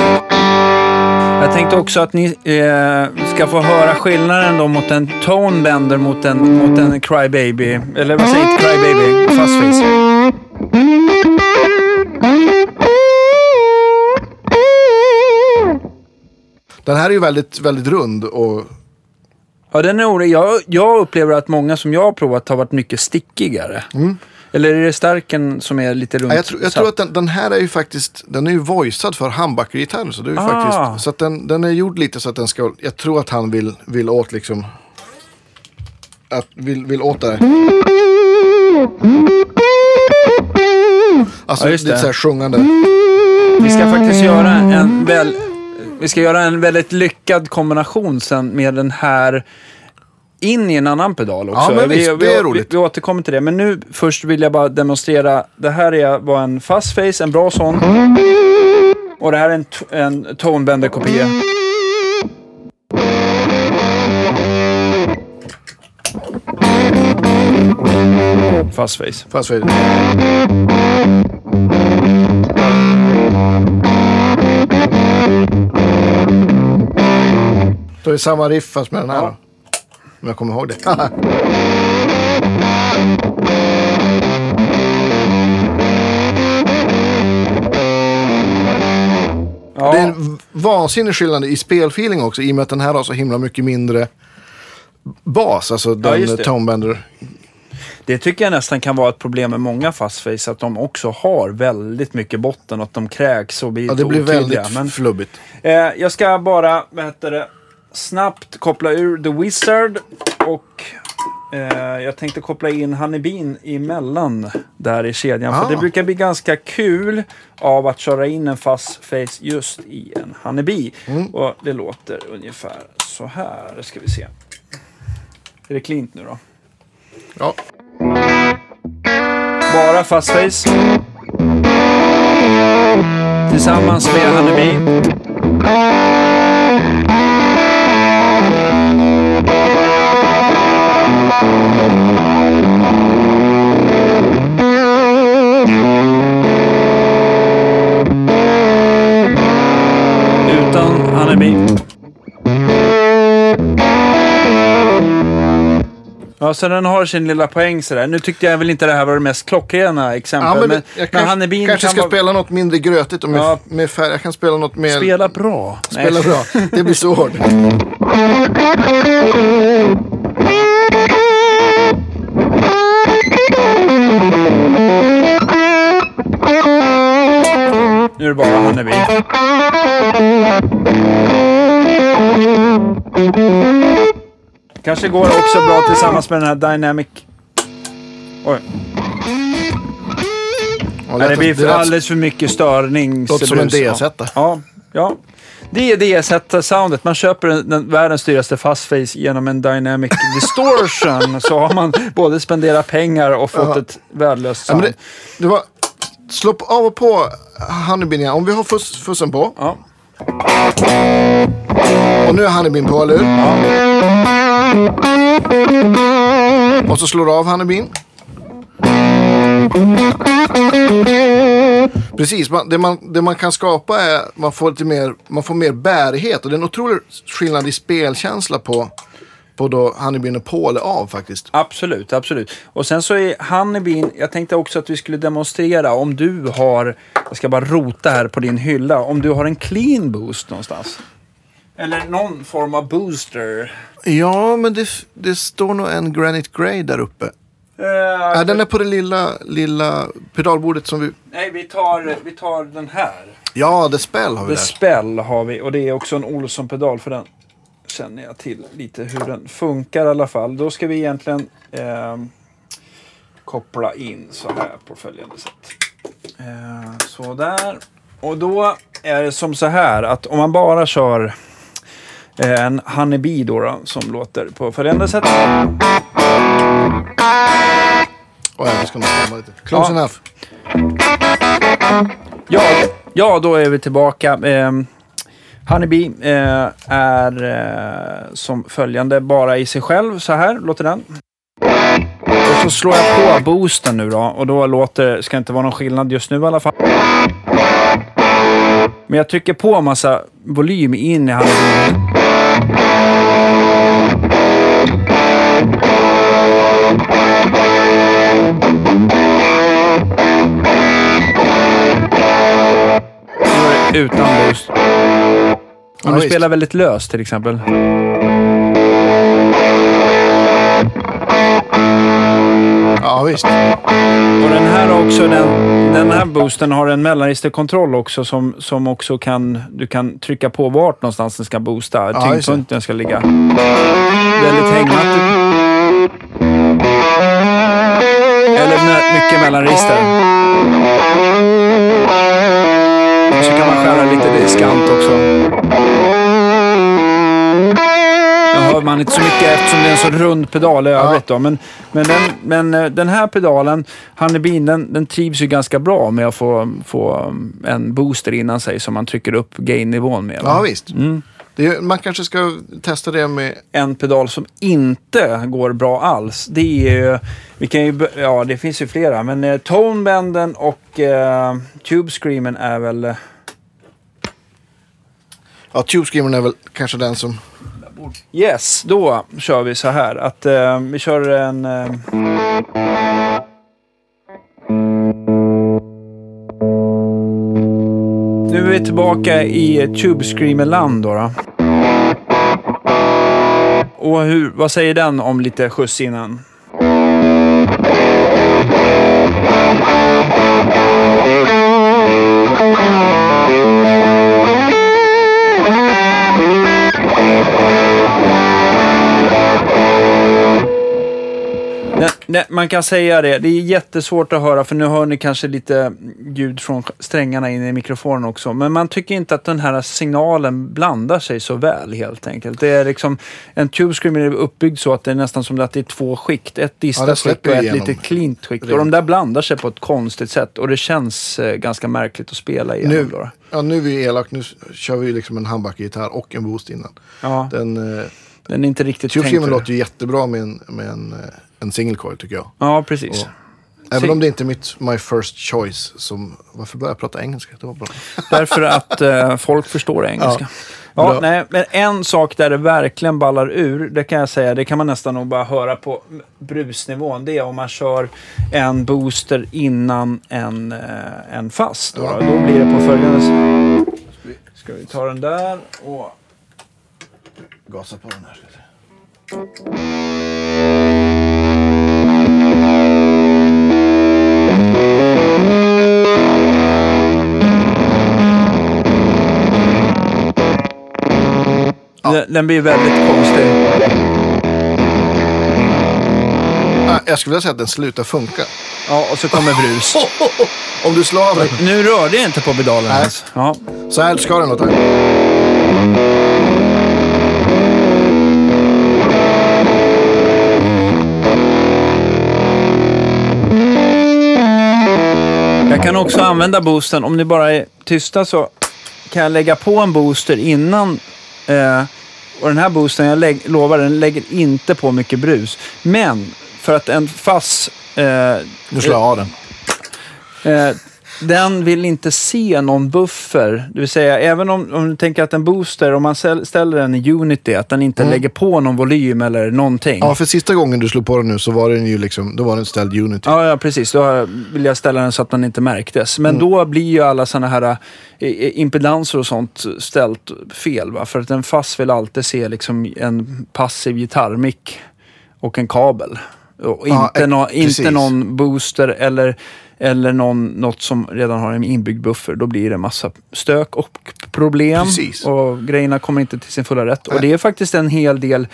Jag tänkte också att ni eh, ska få höra skillnaden då mot en Tone Bender mot en, mot en Crybaby. Eller vad säger Crybaby? Fastface.
Den här är ju väldigt, väldigt rund och
Ja, den är orolig. Jag, jag upplever att många som jag har provat har varit mycket stickigare. Eller är det stärken som är lite runt?
Ja, jag, tror, jag tror att den, den här är ju faktiskt, den är ju voicead för handbackergitarr. Så, det är
Ah.
faktiskt, så att den, den är gjord lite så att den ska, jag tror att han vill, vill åt liksom, att, vill, vill åt det här. Alltså
Ja,
lite
det.
så här sjungande.
Vi ska faktiskt göra en väl... Vi ska göra en väldigt lyckad kombination sen med den här in i en annan pedal också.
Ja, men
vi,
visst,
vi,
det är
vi,
roligt.
Vi, återkommer till det. Men nu först vill jag bara demonstrera. Det här är, var en fast face, en bra sån. Och det här är en, en tonebender-kopia. Fast face.
Fast för... Då är det samma riff fast med den här
Ja.
då. Om jag kommer ihåg det.
Ja,
Det är en vansinnig skillnad i spelfeeling också i och med att den här har så himla mycket mindre bas. Alltså den
det.
Tonebender.
Det tycker jag nästan kan vara ett problem med många fastface, att de också har väldigt mycket botten och att de kräks och blir
Ja, det blir
otydliga.
väldigt
Men,
flubbigt.
eh, jag ska bara, vad heter det, snabbt koppla ur The Wizard och eh, jag tänkte koppla in Honeybeen emellan där i kedjan. För
Ah.
det brukar bli ganska kul av att köra in en fast face just i en Honeybee.
Mm.
Och det låter ungefär så här. Ska vi se. Är det cleant nu då?
Ja.
Bara fast face. Tillsammans med Honeybee. Utan Honeybee. Ja, så den har sin lilla poäng sådär. Nu tyckte jag väl inte det här var det mest klockrena exemplet.
Ja, men,
men,
jag
men
kanske,
Honeybeen
kanske
kan
ska
vara-
spela något mindre grötigt och med,
Ja.
med färg. Jag kan spela något mer...
Spela bra.
Spela
Nej.
bra. Det blir så hårt.
Nu är det bara Honeybee. Kanske går också bra tillsammans med den här Dynamic... Oj.
Ja,
Nej, det blir för alldeles för mycket störning.
Låter som en DS-etta.
Ja, ja. Det är DS-soundet. Man köper den, den världens dyraste fastface genom en Dynamic Distortion. så har man både spenderat pengar och fått
Ja.
ett värdelöst
Ja,
sound.
det, det var... Slå av och på igen. Om vi har fuss, fussen på.
Ja.
Och nu är Honeybeen på, eller hur? Och så slår du av Honeybeen. Precis, man, det, man, det man kan skapa är man får lite mer, man får mer bärighet. Och det är en otrolig skillnad i spelkänsla på, på då Honeybeen och Paul är av faktiskt.
Absolut, absolut. Och sen så är Honeybeen, jag tänkte också att vi skulle demonstrera om du har, jag ska bara rota här på din hylla, om du har en clean boost någonstans. Eller någon form av booster.
Ja, men det, det står nog en Granite Grey där uppe.
Eh,
Ja, den är på det lilla, lilla pedalbordet som vi...
Nej, vi tar, vi tar den här.
Ja, The Spell har vi
The
där.
Spell har vi och det är också en Olsson-pedal för den känner jag till lite hur den funkar i alla fall. Då ska vi egentligen ehm, koppla in så här på följande sätt. Eh, så där. Och då är det som så här att om man bara kör eh, en Honeybee då, då som låter på följande sätt.
Oj, jag ska nog stämma lite. Close
Ja.
enough.
Ja, ja då är vi tillbaka. Eh, Honeybee eh, är eh, som följande, bara i sig själv. Så här låter den. Och så slår jag på boosten nu då och då låter, ska inte vara någon skillnad just nu i alla fall. Men jag trycker på en massa volym in i Honeybee. Utan boost. Om
Ja,
du spelar väldigt löst till exempel.
Ja, visst.
Och den här också, den, den här boosten har en mellanregisterkontroll också som, som också kan, du kan trycka på vart någonstans den ska boosta.
det.
Tyngdpunkten ska ligga. Väldigt hängmattigt. Eller mycket mellanregister. Så kan man skära lite diskant också. Nu hör man inte så mycket eftersom det är en så rund pedal i övrigt. Då. Men, men, den, men eh, den här pedalen, Honeybeen, den, den trivs ju ganska bra med att få, få um, en booster innan sig som man trycker upp gain-nivån med. va?
Ja, visst. Det är, man kanske ska testa det med...
en pedal som inte går bra alls, det är ju, vi kan ju, ja det finns ju flera, men eh, Tonebenden och eh, Tube Screamen är väl, eh,
Ja, Tube Screamer är väl kanske den som...
yes, då kör vi så här att eh, vi kör en, eh, nu är vi tillbaka i Tube Screamer-land då. då. Och hur, vad säger den om lite skjuts innan? Nej, man kan säga det. Det är jättesvårt att höra för nu hör ni kanske lite ljud från strängarna in i mikrofonen också. Men man tycker inte att den här signalen blandar sig så väl helt enkelt. Det är liksom, en tube screamer är uppbyggd så att det är nästan som att det är två skikt. Ett
Ja,
distat skikt
släpper
och ett lite cleant skikt. Och de där blandar sig på ett konstigt sätt och det känns eh, ganska märkligt att spela igenom.
Nu,
Då.
ja, nu är vi elak. Nu kör vi liksom en handbackgitarr och en boost innan.
Ja,
Den, eh,
den är inte riktigt
Tube
tänkt
Screamer
för det.
låter ju jättebra med en, med en, eh, en single coil tycker jag.
Ja, precis.
Och- Även om det inte är mitt my first choice. Som, varför började jag prata engelska? Det var bra.
Därför att eh, folk förstår engelska.
Ja.
Ja, nej, men en sak där det verkligen ballar ur, det kan jag säga, det kan man nästan nog bara höra på brusnivån. Det är om man kör en booster innan en, eh, en fast. Då,
Ja.
då. då blir det på följande sätt. Ska vi ta den där och...
Gasa på den här.
Den, den blir väldigt konstig.
Ah, jag skulle vilja säga att den slutar funka.
Ja, och så kommer brus.
Om du slår av den.
Nu rörde jag inte på pedalen
Nej.
ens. Ja.
Så här ska den låta.
Jag kan också använda boosten, om ni bara är tysta så kan jag lägga på en booster innan. Eh, och den här boosten, jag lägg, lovar, den lägger inte på mycket brus. Men för att en fass, eh,
Nu slår jag av den.
eh, den vill inte se någon buffer. Det vill säga, även om, om du tänker att en booster, om man ställ- ställer den i Unity, att den inte lägger på någon volym eller någonting.
Ja, för sista gången du slog på den nu så var den ju liksom, då var den ställd Unity.
Ja, ja, precis. Då vill jag ställa den så att den inte märktes. Men då blir ju alla sådana här eh, impedanser och sånt ställt fel. Va? För att en fass vill alltid se liksom en passiv gitarrmick och en kabel. Och
Ja,
inte,
eh,
nå,
precis.
inte någon booster eller, eller någon, något som redan har en inbyggd buffer. Då blir det massa stök och problem.
Precis.
Och grejerna kommer inte till sin fulla rätt. Och
Nej.
det är faktiskt en hel del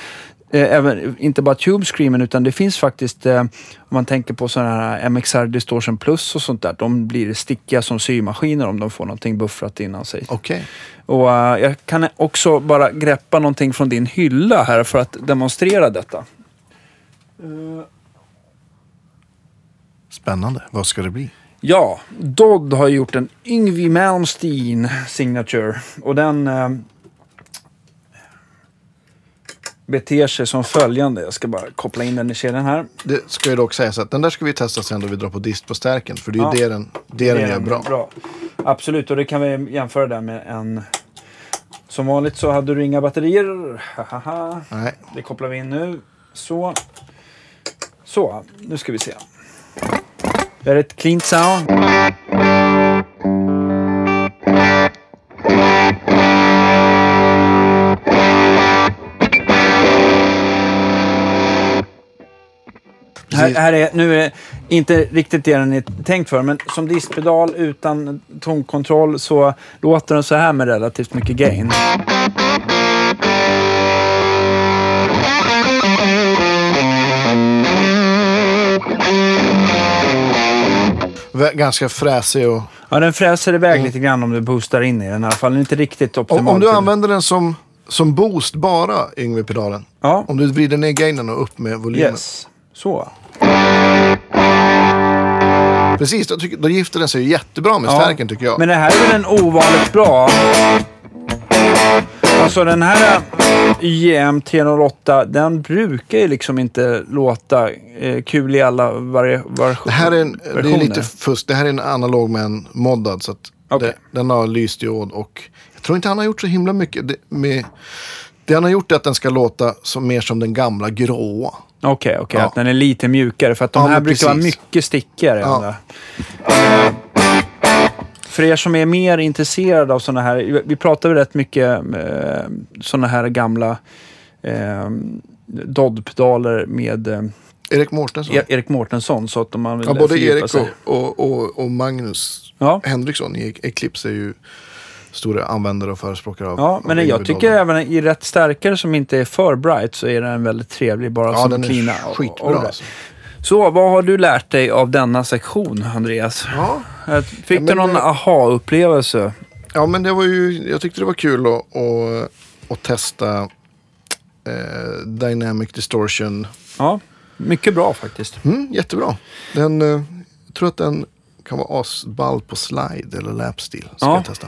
Eh, även, inte bara Tube Screamen utan det finns faktiskt, eh, om man tänker på sådana här MXR Distortion Plus och sånt där, de blir stickiga som symaskiner om de får någonting buffrat innan sig.
Okej.
Och eh, jag kan också bara greppa någonting från din hylla här för att demonstrera detta.
Spännande. Vad ska det bli?
Ja, Dodd har gjort en Yngwie Malmsteen signature och den eh, beter sig som följande. Jag ska bara koppla in den i kedjan här.
Det ska ju dock sägas att den där ska vi testa sen då vi drar på dist på stärken. För det är ju
Ja.
det den, det den gör bra.
Absolut, och det kan vi jämföra där med en... Som vanligt så hade du inga batterier. Hahaha.
Nej.
Det kopplar vi in nu. Så. Så, nu ska vi se. Det är ett clean sound. Här, här är, nu är det inte riktigt det den är tänkt för, men som diskpedal utan tonkontroll så låter den så här med relativt mycket gain.
Ganska fräsig och...
Ja, den fräser iväg lite grann om du boostar in i den i alla fall. Den är inte riktigt optimal.
Om, om du använder den som, som boost bara, Yngve-pedalen.
Ja,
Om du vrider ner gainen och upp med volymen.
yes. Så.
Precis, då, tycker, då gifter den sig jättebra med
Ja,
stärken tycker jag.
Men det här är väl en ovanligt bra... Alltså den här YM 308, den brukar ju liksom inte låta eh, kul i alla vari- var-
det här är, en, det är lite fusk. Det här är en analog med en moddad. Så att
Okej.
det, den har lysdiod och jag tror inte han har gjort så himla mycket. Det, med, det han har gjort är att den ska låta som, mer som den gamla gråa.
Okej, okej.
Ja.
Att den är lite mjukare. För att de
Ja,
här
men
brukar vara
precis.
mycket stickigare.
Ja.
För er som är mer intresserade av sådana här, vi pratar väl rätt mycket eh, sådana här gamla eh, Dodd-pedaler med eh,
Erik Mårtensson.
E- Erik Mårtensson. Så att man vill
Ja, både Erik och, och, och, och Magnus
Ja.
Henriksson i Eclipse är ju stora användare och förespråkare av
Ja,
av
men jag
Yngve
tycker även i rätt stärkare som inte är för bright så är den väldigt trevlig. Bara
Ja,
som
den
cleana.
är
och-
skitbra.
och.
Alltså.
Så, vad har du lärt dig av denna sektion, Andreas?
Ja,
Eh, Fick
Ja,
du någon
eh,
aha-upplevelse?
ja, men det var ju, jag tyckte det var kul att, att, att testa eh, Dynamic Distortion.
Ja, mycket bra faktiskt.
Mm, jättebra. Den, eh, jag tror att den kan vara asball på slide eller lapstil. Ska
Ja.
jag testa.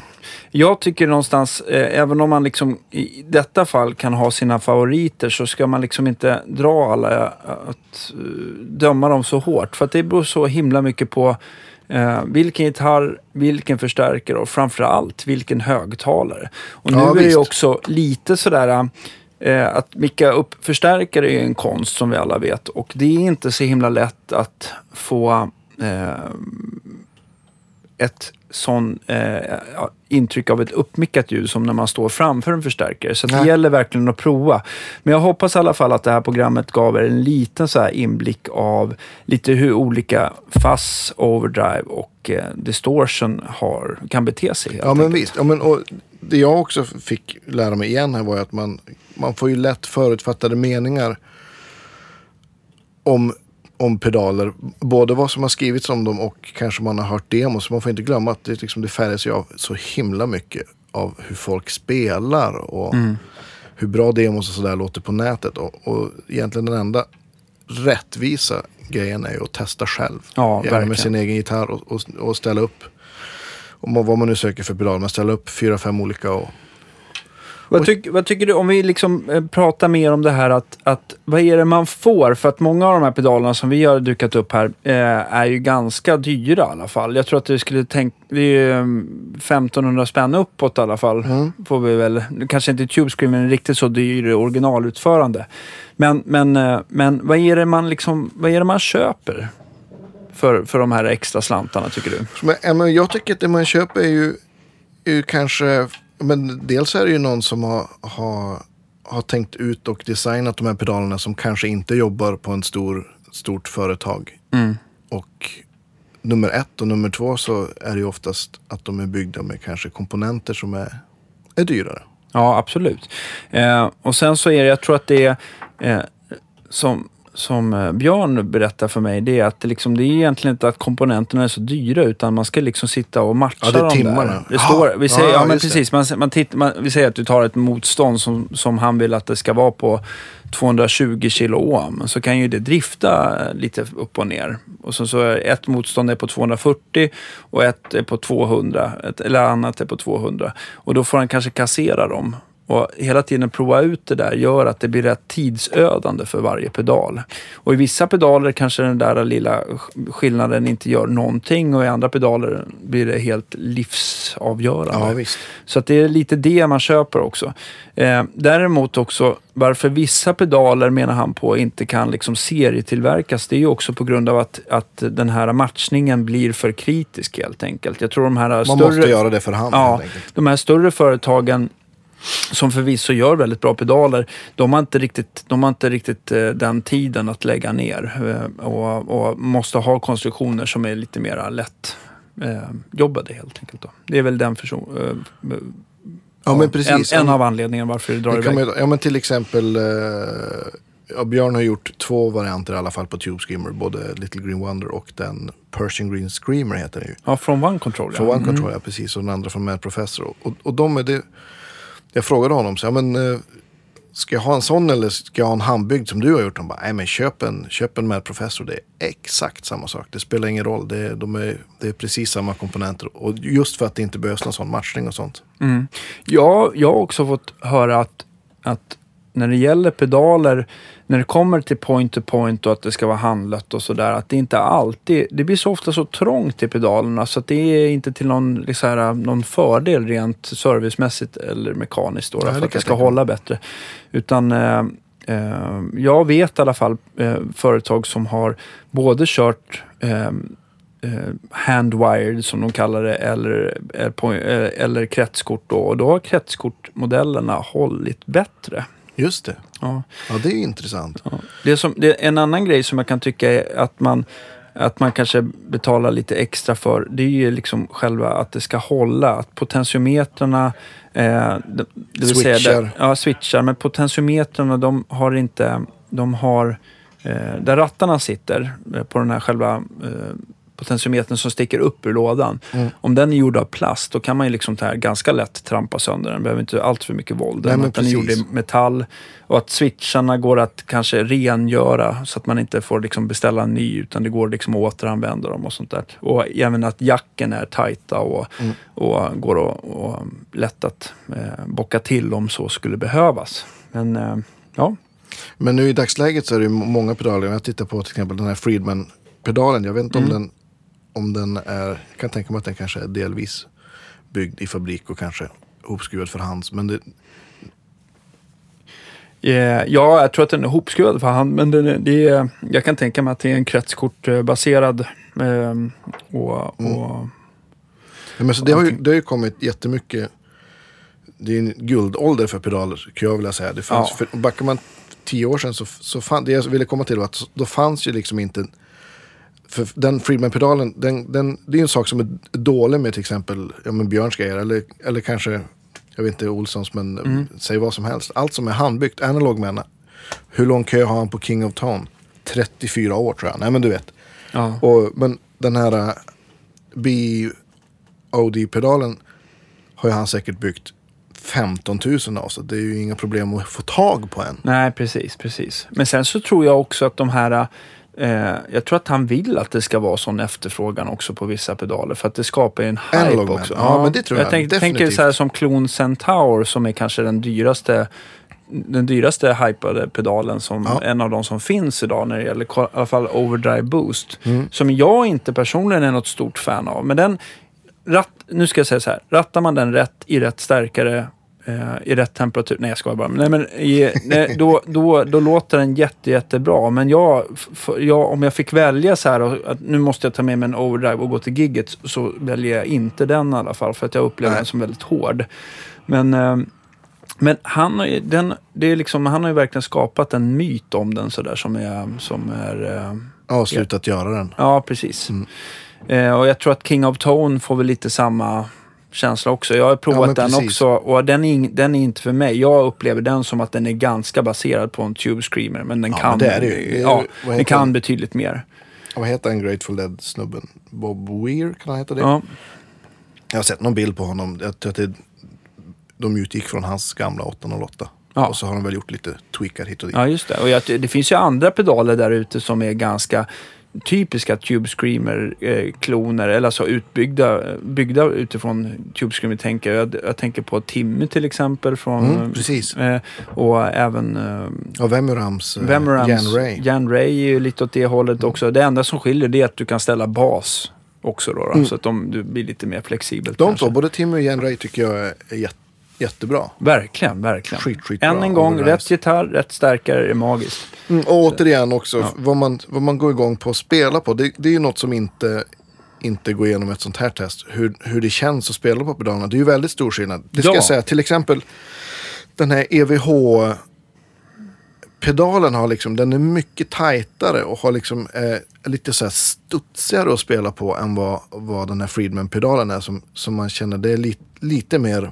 Jag tycker någonstans, eh, även om man liksom i detta fall kan ha sina favoriter så ska man liksom inte dra alla, eh, att eh, döma dem så hårt. För att det beror så himla mycket på eh, vilken gitarr, vilken förstärkare och framförallt vilken högtalare. Och nu
Ja,
är det också lite sådär eh, att micka upp förstärkare är en konst som vi alla vet och det är inte så himla lätt att få ett sån eh, intryck av ett uppmickat ljud som när man står framför en förstärkare. Så det gäller verkligen att prova. Men jag hoppas i alla fall att det här programmet gav er en liten så här inblick av lite hur olika fuzz, overdrive och eh, distortion har, kan bete sig.
Ja, men
enkelt.
visst. Ja, men, och det jag också fick lära mig igen här var att man, man får ju lätt förutfattade meningar om, om pedaler. Både vad som har skrivits om dem och kanske man har hört demos. Så man får inte glömma att det, liksom, det färgas ju av så himla mycket av hur folk spelar och hur bra demos och sådär låter på nätet. Och, och egentligen den enda rättvisa grejen är ju att testa själv.
Ja,
Gärna med sin egen gitarr och, och, och ställa upp. Om vad man nu söker för pedal. Man ställer upp fyra, fem olika och...
Vad, tyck, vad tycker du, om vi liksom eh, pratar mer om det här att, att vad är det man får? För att många av de här pedalerna som vi har dukat upp här eh, är ju ganska dyra i alla fall. Jag tror att du skulle tänka, det är ju eh, 1500 spänn uppåt i alla fall. Får vi väl, nu kanske inte Tube Scream är riktigt så dyr originalutförande. Men, men, eh, men vad är det man liksom, vad är det man köper? För, för de här extra slantarna tycker du?
Men, ja, men jag tycker att det man köper är ju, är ju kanske... Men dels är det ju någon som har, har, har tänkt ut och designat de här pedalerna som kanske inte jobbar på en stor, stort företag. Och nummer ett och nummer två så är det ju oftast att de är byggda med kanske komponenter som är, är dyrare.
Ja, absolut. Eh, och sen så är det, jag tror att det är eh, som, som eh, Björn berättar för mig, det är att det, liksom, det är egentligen inte att komponenterna är så dyra utan man ska liksom sitta och matcha
Ja, det är
dem
timmarna.
där. Det står, vi säger,
ja,
ja, men precis, man, man titt, man, vi säger att du tar ett motstånd som, som han vill att det ska vara på 220 kilo ohm så kan ju det drifta eh, lite upp och ner. Och så, så är ett motstånd är på 240 och ett är på 200, ett, eller annat är på 200. Och då får han kanske kassera dem. Och hela tiden prova ut det där gör att det blir rätt tidsödande för varje pedal. Och i vissa pedaler kanske den där lilla sk- skillnaden inte gör någonting och i andra pedaler blir det helt livsavgörande.
Ja, visst.
Så att det är lite det man köper också. Eh, däremot också varför vissa pedaler menar han på inte kan liksom serietillverkas. Det är ju också på grund av att, att den här matchningen blir för kritisk helt enkelt. Jag tror de här
Man
större...
måste göra det för hand
Ja, de här större företagen som förvisso gör väldigt bra pedaler, de har inte riktigt, de har inte riktigt eh, den tiden att lägga ner eh, och, och måste ha konstruktioner som är lite mer lätt eh, jobbade helt enkelt. Då. Det är väl den person,
Ja, men precis.
en, en av anledningarna varför det drar
Det
iväg.
man, ja, men till exempel ja, Björn har gjort två varianter i alla fall på Tube Screamer. Både Little Green Wonder och den Persian Green Screamer heter den ju.
Ja, från One Control.
Från
ja.
One Control, ja precis. Och den andra från Mad Professor. Och, och de är det... Jag frågade honom, så, ja, men, eh, ska jag ha en sån eller ska jag ha en handbyggd som du har gjort? Han bara, nej men köp en, köp en med Professor. Det är exakt samma sak. Det spelar ingen roll. Det är, de är, det är precis samma komponenter. Och just för att det inte behövs någon sån matchning och sånt.
Mm. Ja, jag har också fått höra att, att när det gäller pedaler, när det kommer till point to point och att det ska vara handlött och sådär, att det inte alltid, det blir så ofta så trångt i pedalerna så att det är inte till någon, liksom här, någon fördel rent servicemässigt eller mekaniskt då,
Ja,
för att det ska hålla bättre. Utan eh, eh, jag vet i alla fall eh, företag som har både kört eh, eh, handwired som de kallar det eller, eh, eller kretskort då. Och då har kretskortmodellerna hållit bättre.
Just det.
Ja.
Ja, det är intressant.
Ja. Det är som, det är en annan grej som jag kan tycka är att man, att man kanske betalar lite extra för. Det är ju liksom själva att det ska hålla. Att potentiometrarna, eh, det, det vill säga...
Switchar.
Där, ja, switchar. Men potentiometrarna de har inte... De har... Eh, där rattarna sitter eh, på den här själva eh, potentiometern som sticker upp ur lådan.
Mm.
Om den är gjord av plast då kan man ju liksom här ganska lätt trampa sönder den. behöver inte allt för mycket våld.
Nej,
den är gjord i metall. Och att switcharna går att kanske rengöra så att man inte får liksom beställa en ny utan det går liksom att återanvända dem och sånt där. Och även att jacken är tajta och,
Mm.
och går att och lätt att eh, bocka till om så skulle behövas. Men eh, ja,
Men nu i dagsläget så är det många pedaler. Jag tittar på till exempel den här Friedman-pedalen. Jag vet inte
Mm.
om, den, om den är... Jag kan tänka mig att den kanske är delvis byggd i fabrik och kanske hopskruvad för hands. Men det,
Eh, Ja, jag tror att den är hopskruvad för hand, men det är, jag kan tänka mig att det är en kretskortbaserad. Eh, och,
Mm.
och,
Ja, men så det, har ju, det har ju kommit jättemycket. Det är en guldålder för pedaler, skulle jag vilja säga. Det fanns,
Ja.
för, backar man tio år sedan så, så fann, det jag ville komma till var att då fanns ju liksom inte... För den Friedman-pedalen, den, den, det är en sak som är dålig med till exempel ja, men Björns grejer. Eller, eller kanske, jag vet inte, Olssons, men
Mm.
säg vad som helst. Allt som är handbyggt, analog menar. Hur lång kö har han på King of Tone? 34 år tror jag. Nej men du vet.
ja.
Och, men den här uh, BOD-pedalen har ju han säkert byggt 15 000 av. Så det är ju inga problem att få tag på en.
Nej, precis, precis. Men sen så tror jag också att de här Eh, jag tror att han vill att det ska vara sån efterfrågan också på vissa pedaler för att det skapar ju en hype
Analog
också.
Ja, men det tror jag
Jag tänk, tänker så här som Clone Centaur som är kanske den dyraste den dyraste hypade pedalen som
Ja.
en av de som finns idag när det gäller i alla fall overdrive boost.
Mm.
Som jag inte personligen är något stort fan av. Men den, ratt, nu ska jag säga så här, rattar man den rätt i rätt stärkare eh, i rätt temperatur. Nej, jag skojar bara. Nej, men i, nej, då, då, då låter den jätte, jättebra. Men jag, jag, om jag fick välja så här, och, att nu måste jag ta med mig en overdrive och gå till gigget, så väljer jag inte den i alla fall. För att jag upplever
Nej.
den som väldigt hård. Men, eh, men han, har ju, den, det är liksom, han har ju verkligen skapat en myt om den sådär som är... Som är eh,
Ja, slutat göra den.
Ja, precis.
Mm.
Eh, och jag tror att King of Tone får väl lite samma känsla också. Jag har
Ja,
provat
men
den också och den är, den är inte för mig. Jag upplever den som att den är ganska baserad på en Tube Screamer. Men den
Ja,
kan,
men det är det
ja, den kan
den?
betydligt mer.
Vad heter den Grateful Dead-snubben? Bob Weir, kan han heta det?
Ja,
Jag har sett någon bild på honom. Jag tror att det, de utgick från hans gamla 808.
Ja.
Och så har de väl gjort lite tweakar hit och dit.
ja, just det. Och jag, det finns ju andra pedaler där ute som är ganska typiska Tube Screamer-kloner, eller alltså utbyggda byggda utifrån Tube Screamer. Tänker jag. jag tänker på Timmy till exempel. Från,
Mm, precis.
eh, och även eh,
Och Vemurams uh,
Vemurams,
Jan Ray.
Jan Ray är ju lite åt det hållet också. Det enda som skiljer det är att du kan ställa bas också då. då
Mm.
Så att de, du blir lite mer flexibelt.
De
kanske.
två, både Timmy och Jan Ray tycker jag är jätte, jättebra.
Verkligen, verkligen.
Skit, skitbra
Än en gång, rätt gitarr, rätt stärkare är magiskt.
Mm, och återigen också,
Ja.
vad, man, vad man går igång på att spela på. Det, det är ju något som inte, inte går igenom ett sånt här test. Hur, hur det känns att spela på pedalerna. Det är ju väldigt stor skillnad. Det ska
Ja.
jag säga. Till exempel den här EVH pedalen har liksom, den är mycket tajtare och har liksom eh, lite så här studsigare att spela på än vad, vad den här Friedman-pedalen är. Som, som man känner, det är li, lite mer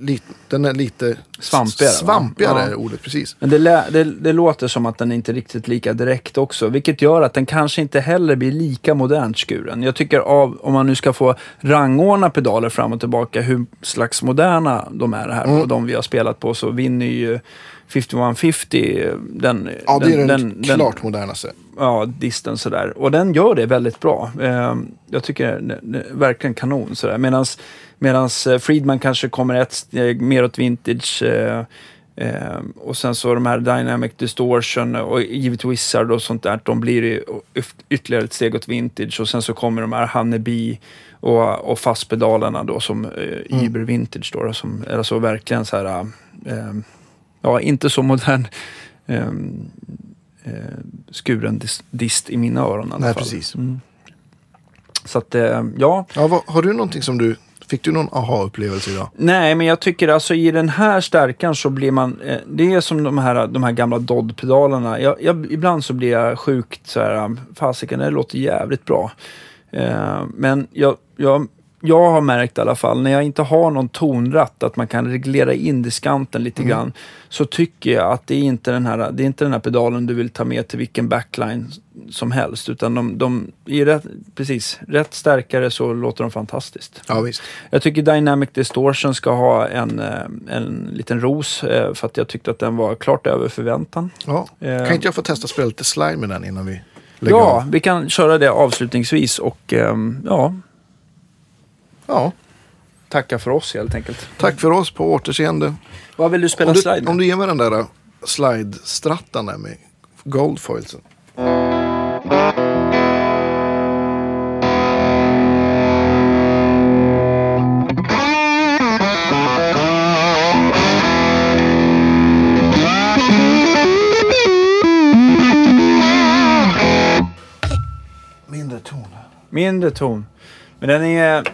lite, den är lite
Svampigare, va?
Svampigare
Ja.
ordet, precis.
Men det, det, det låter som att den inte är riktigt lika direkt också. Vilket gör att den kanske inte heller blir lika modernt skuren. Jag tycker av, om man nu ska få rangordna pedaler fram och tillbaka, hur slags moderna de är här
Mm.
och de vi har spelat på, så vinner ju 5150 den,
Ja, det är den,
den, den,
klart modernaste.
ja, disten sådär. Och den gör det väldigt bra. Eh, jag tycker det är verkligen kanon sådär. Medans, medans eh, Friedman kanske kommer ett steg mer åt vintage. Eh, eh, och sen så de här Dynamic Distortion och givet Wizard och sånt där. De blir ju ytterligare ett steg åt vintage. Och sen så kommer de här Honeybee och, och fastpedalerna då som eh, Iber Vintage då. som, alltså verkligen så här, eh, ja inte så modern. Eh, eh, skuren dis- dist i mina öron i alla
Nej,
fall.
precis.
Mm. Så att, eh, ja.
Ja, vad, har du någonting som du... Fick du någon aha-upplevelse idag?
Nej, men jag tycker alltså i den här stärkan så blir man... Eh, det är som de här, de här gamla Dodd-pedalerna. Jag, jag, ibland så blir jag sjukt så här, fasiken, det låter jävligt bra. Eh, men jag, jag, jag har märkt i alla fall, när jag inte har någon tonratt, att man kan reglera in diskanten lite grann, så tycker jag att det är inte den här, det är inte den här pedalen du vill ta med till vilken backline som helst. Utan de, de i rätt, precis, rätt stärkare så låter de fantastiskt.
Ja, visst.
Jag tycker Dynamic Distortion ska ha en, eh, en liten ros eh, för att jag tyckte att den var klart över förväntan.
Ja.
Eh,
Kan inte jag få testa att spela lite slime med den innan vi lägger
Ja,
av?
vi kan köra det avslutningsvis och ehm, ja,
Ja.
tacka för oss helt enkelt.
Tack för oss, på återseende.
Vad vill du spela
Om du,
slide med?
om du ger mig den där uh, slide-strattan där med goldfoilsen. Mindre ton.
Mindre ton. Men den är...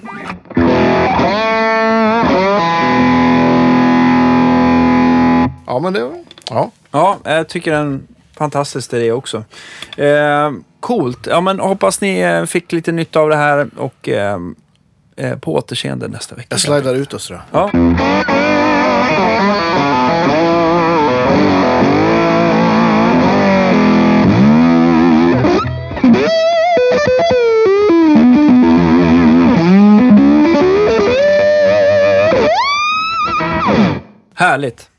Ja, men det. Ja.
Ja, jag tycker den är fantastisk det också. Eh, coolt. Ja, men hoppas ni eh, fick lite nytta av det här och eh, eh, på återseende nästa vecka.
Jag slidar ut oss jag.
Ja. Härligt.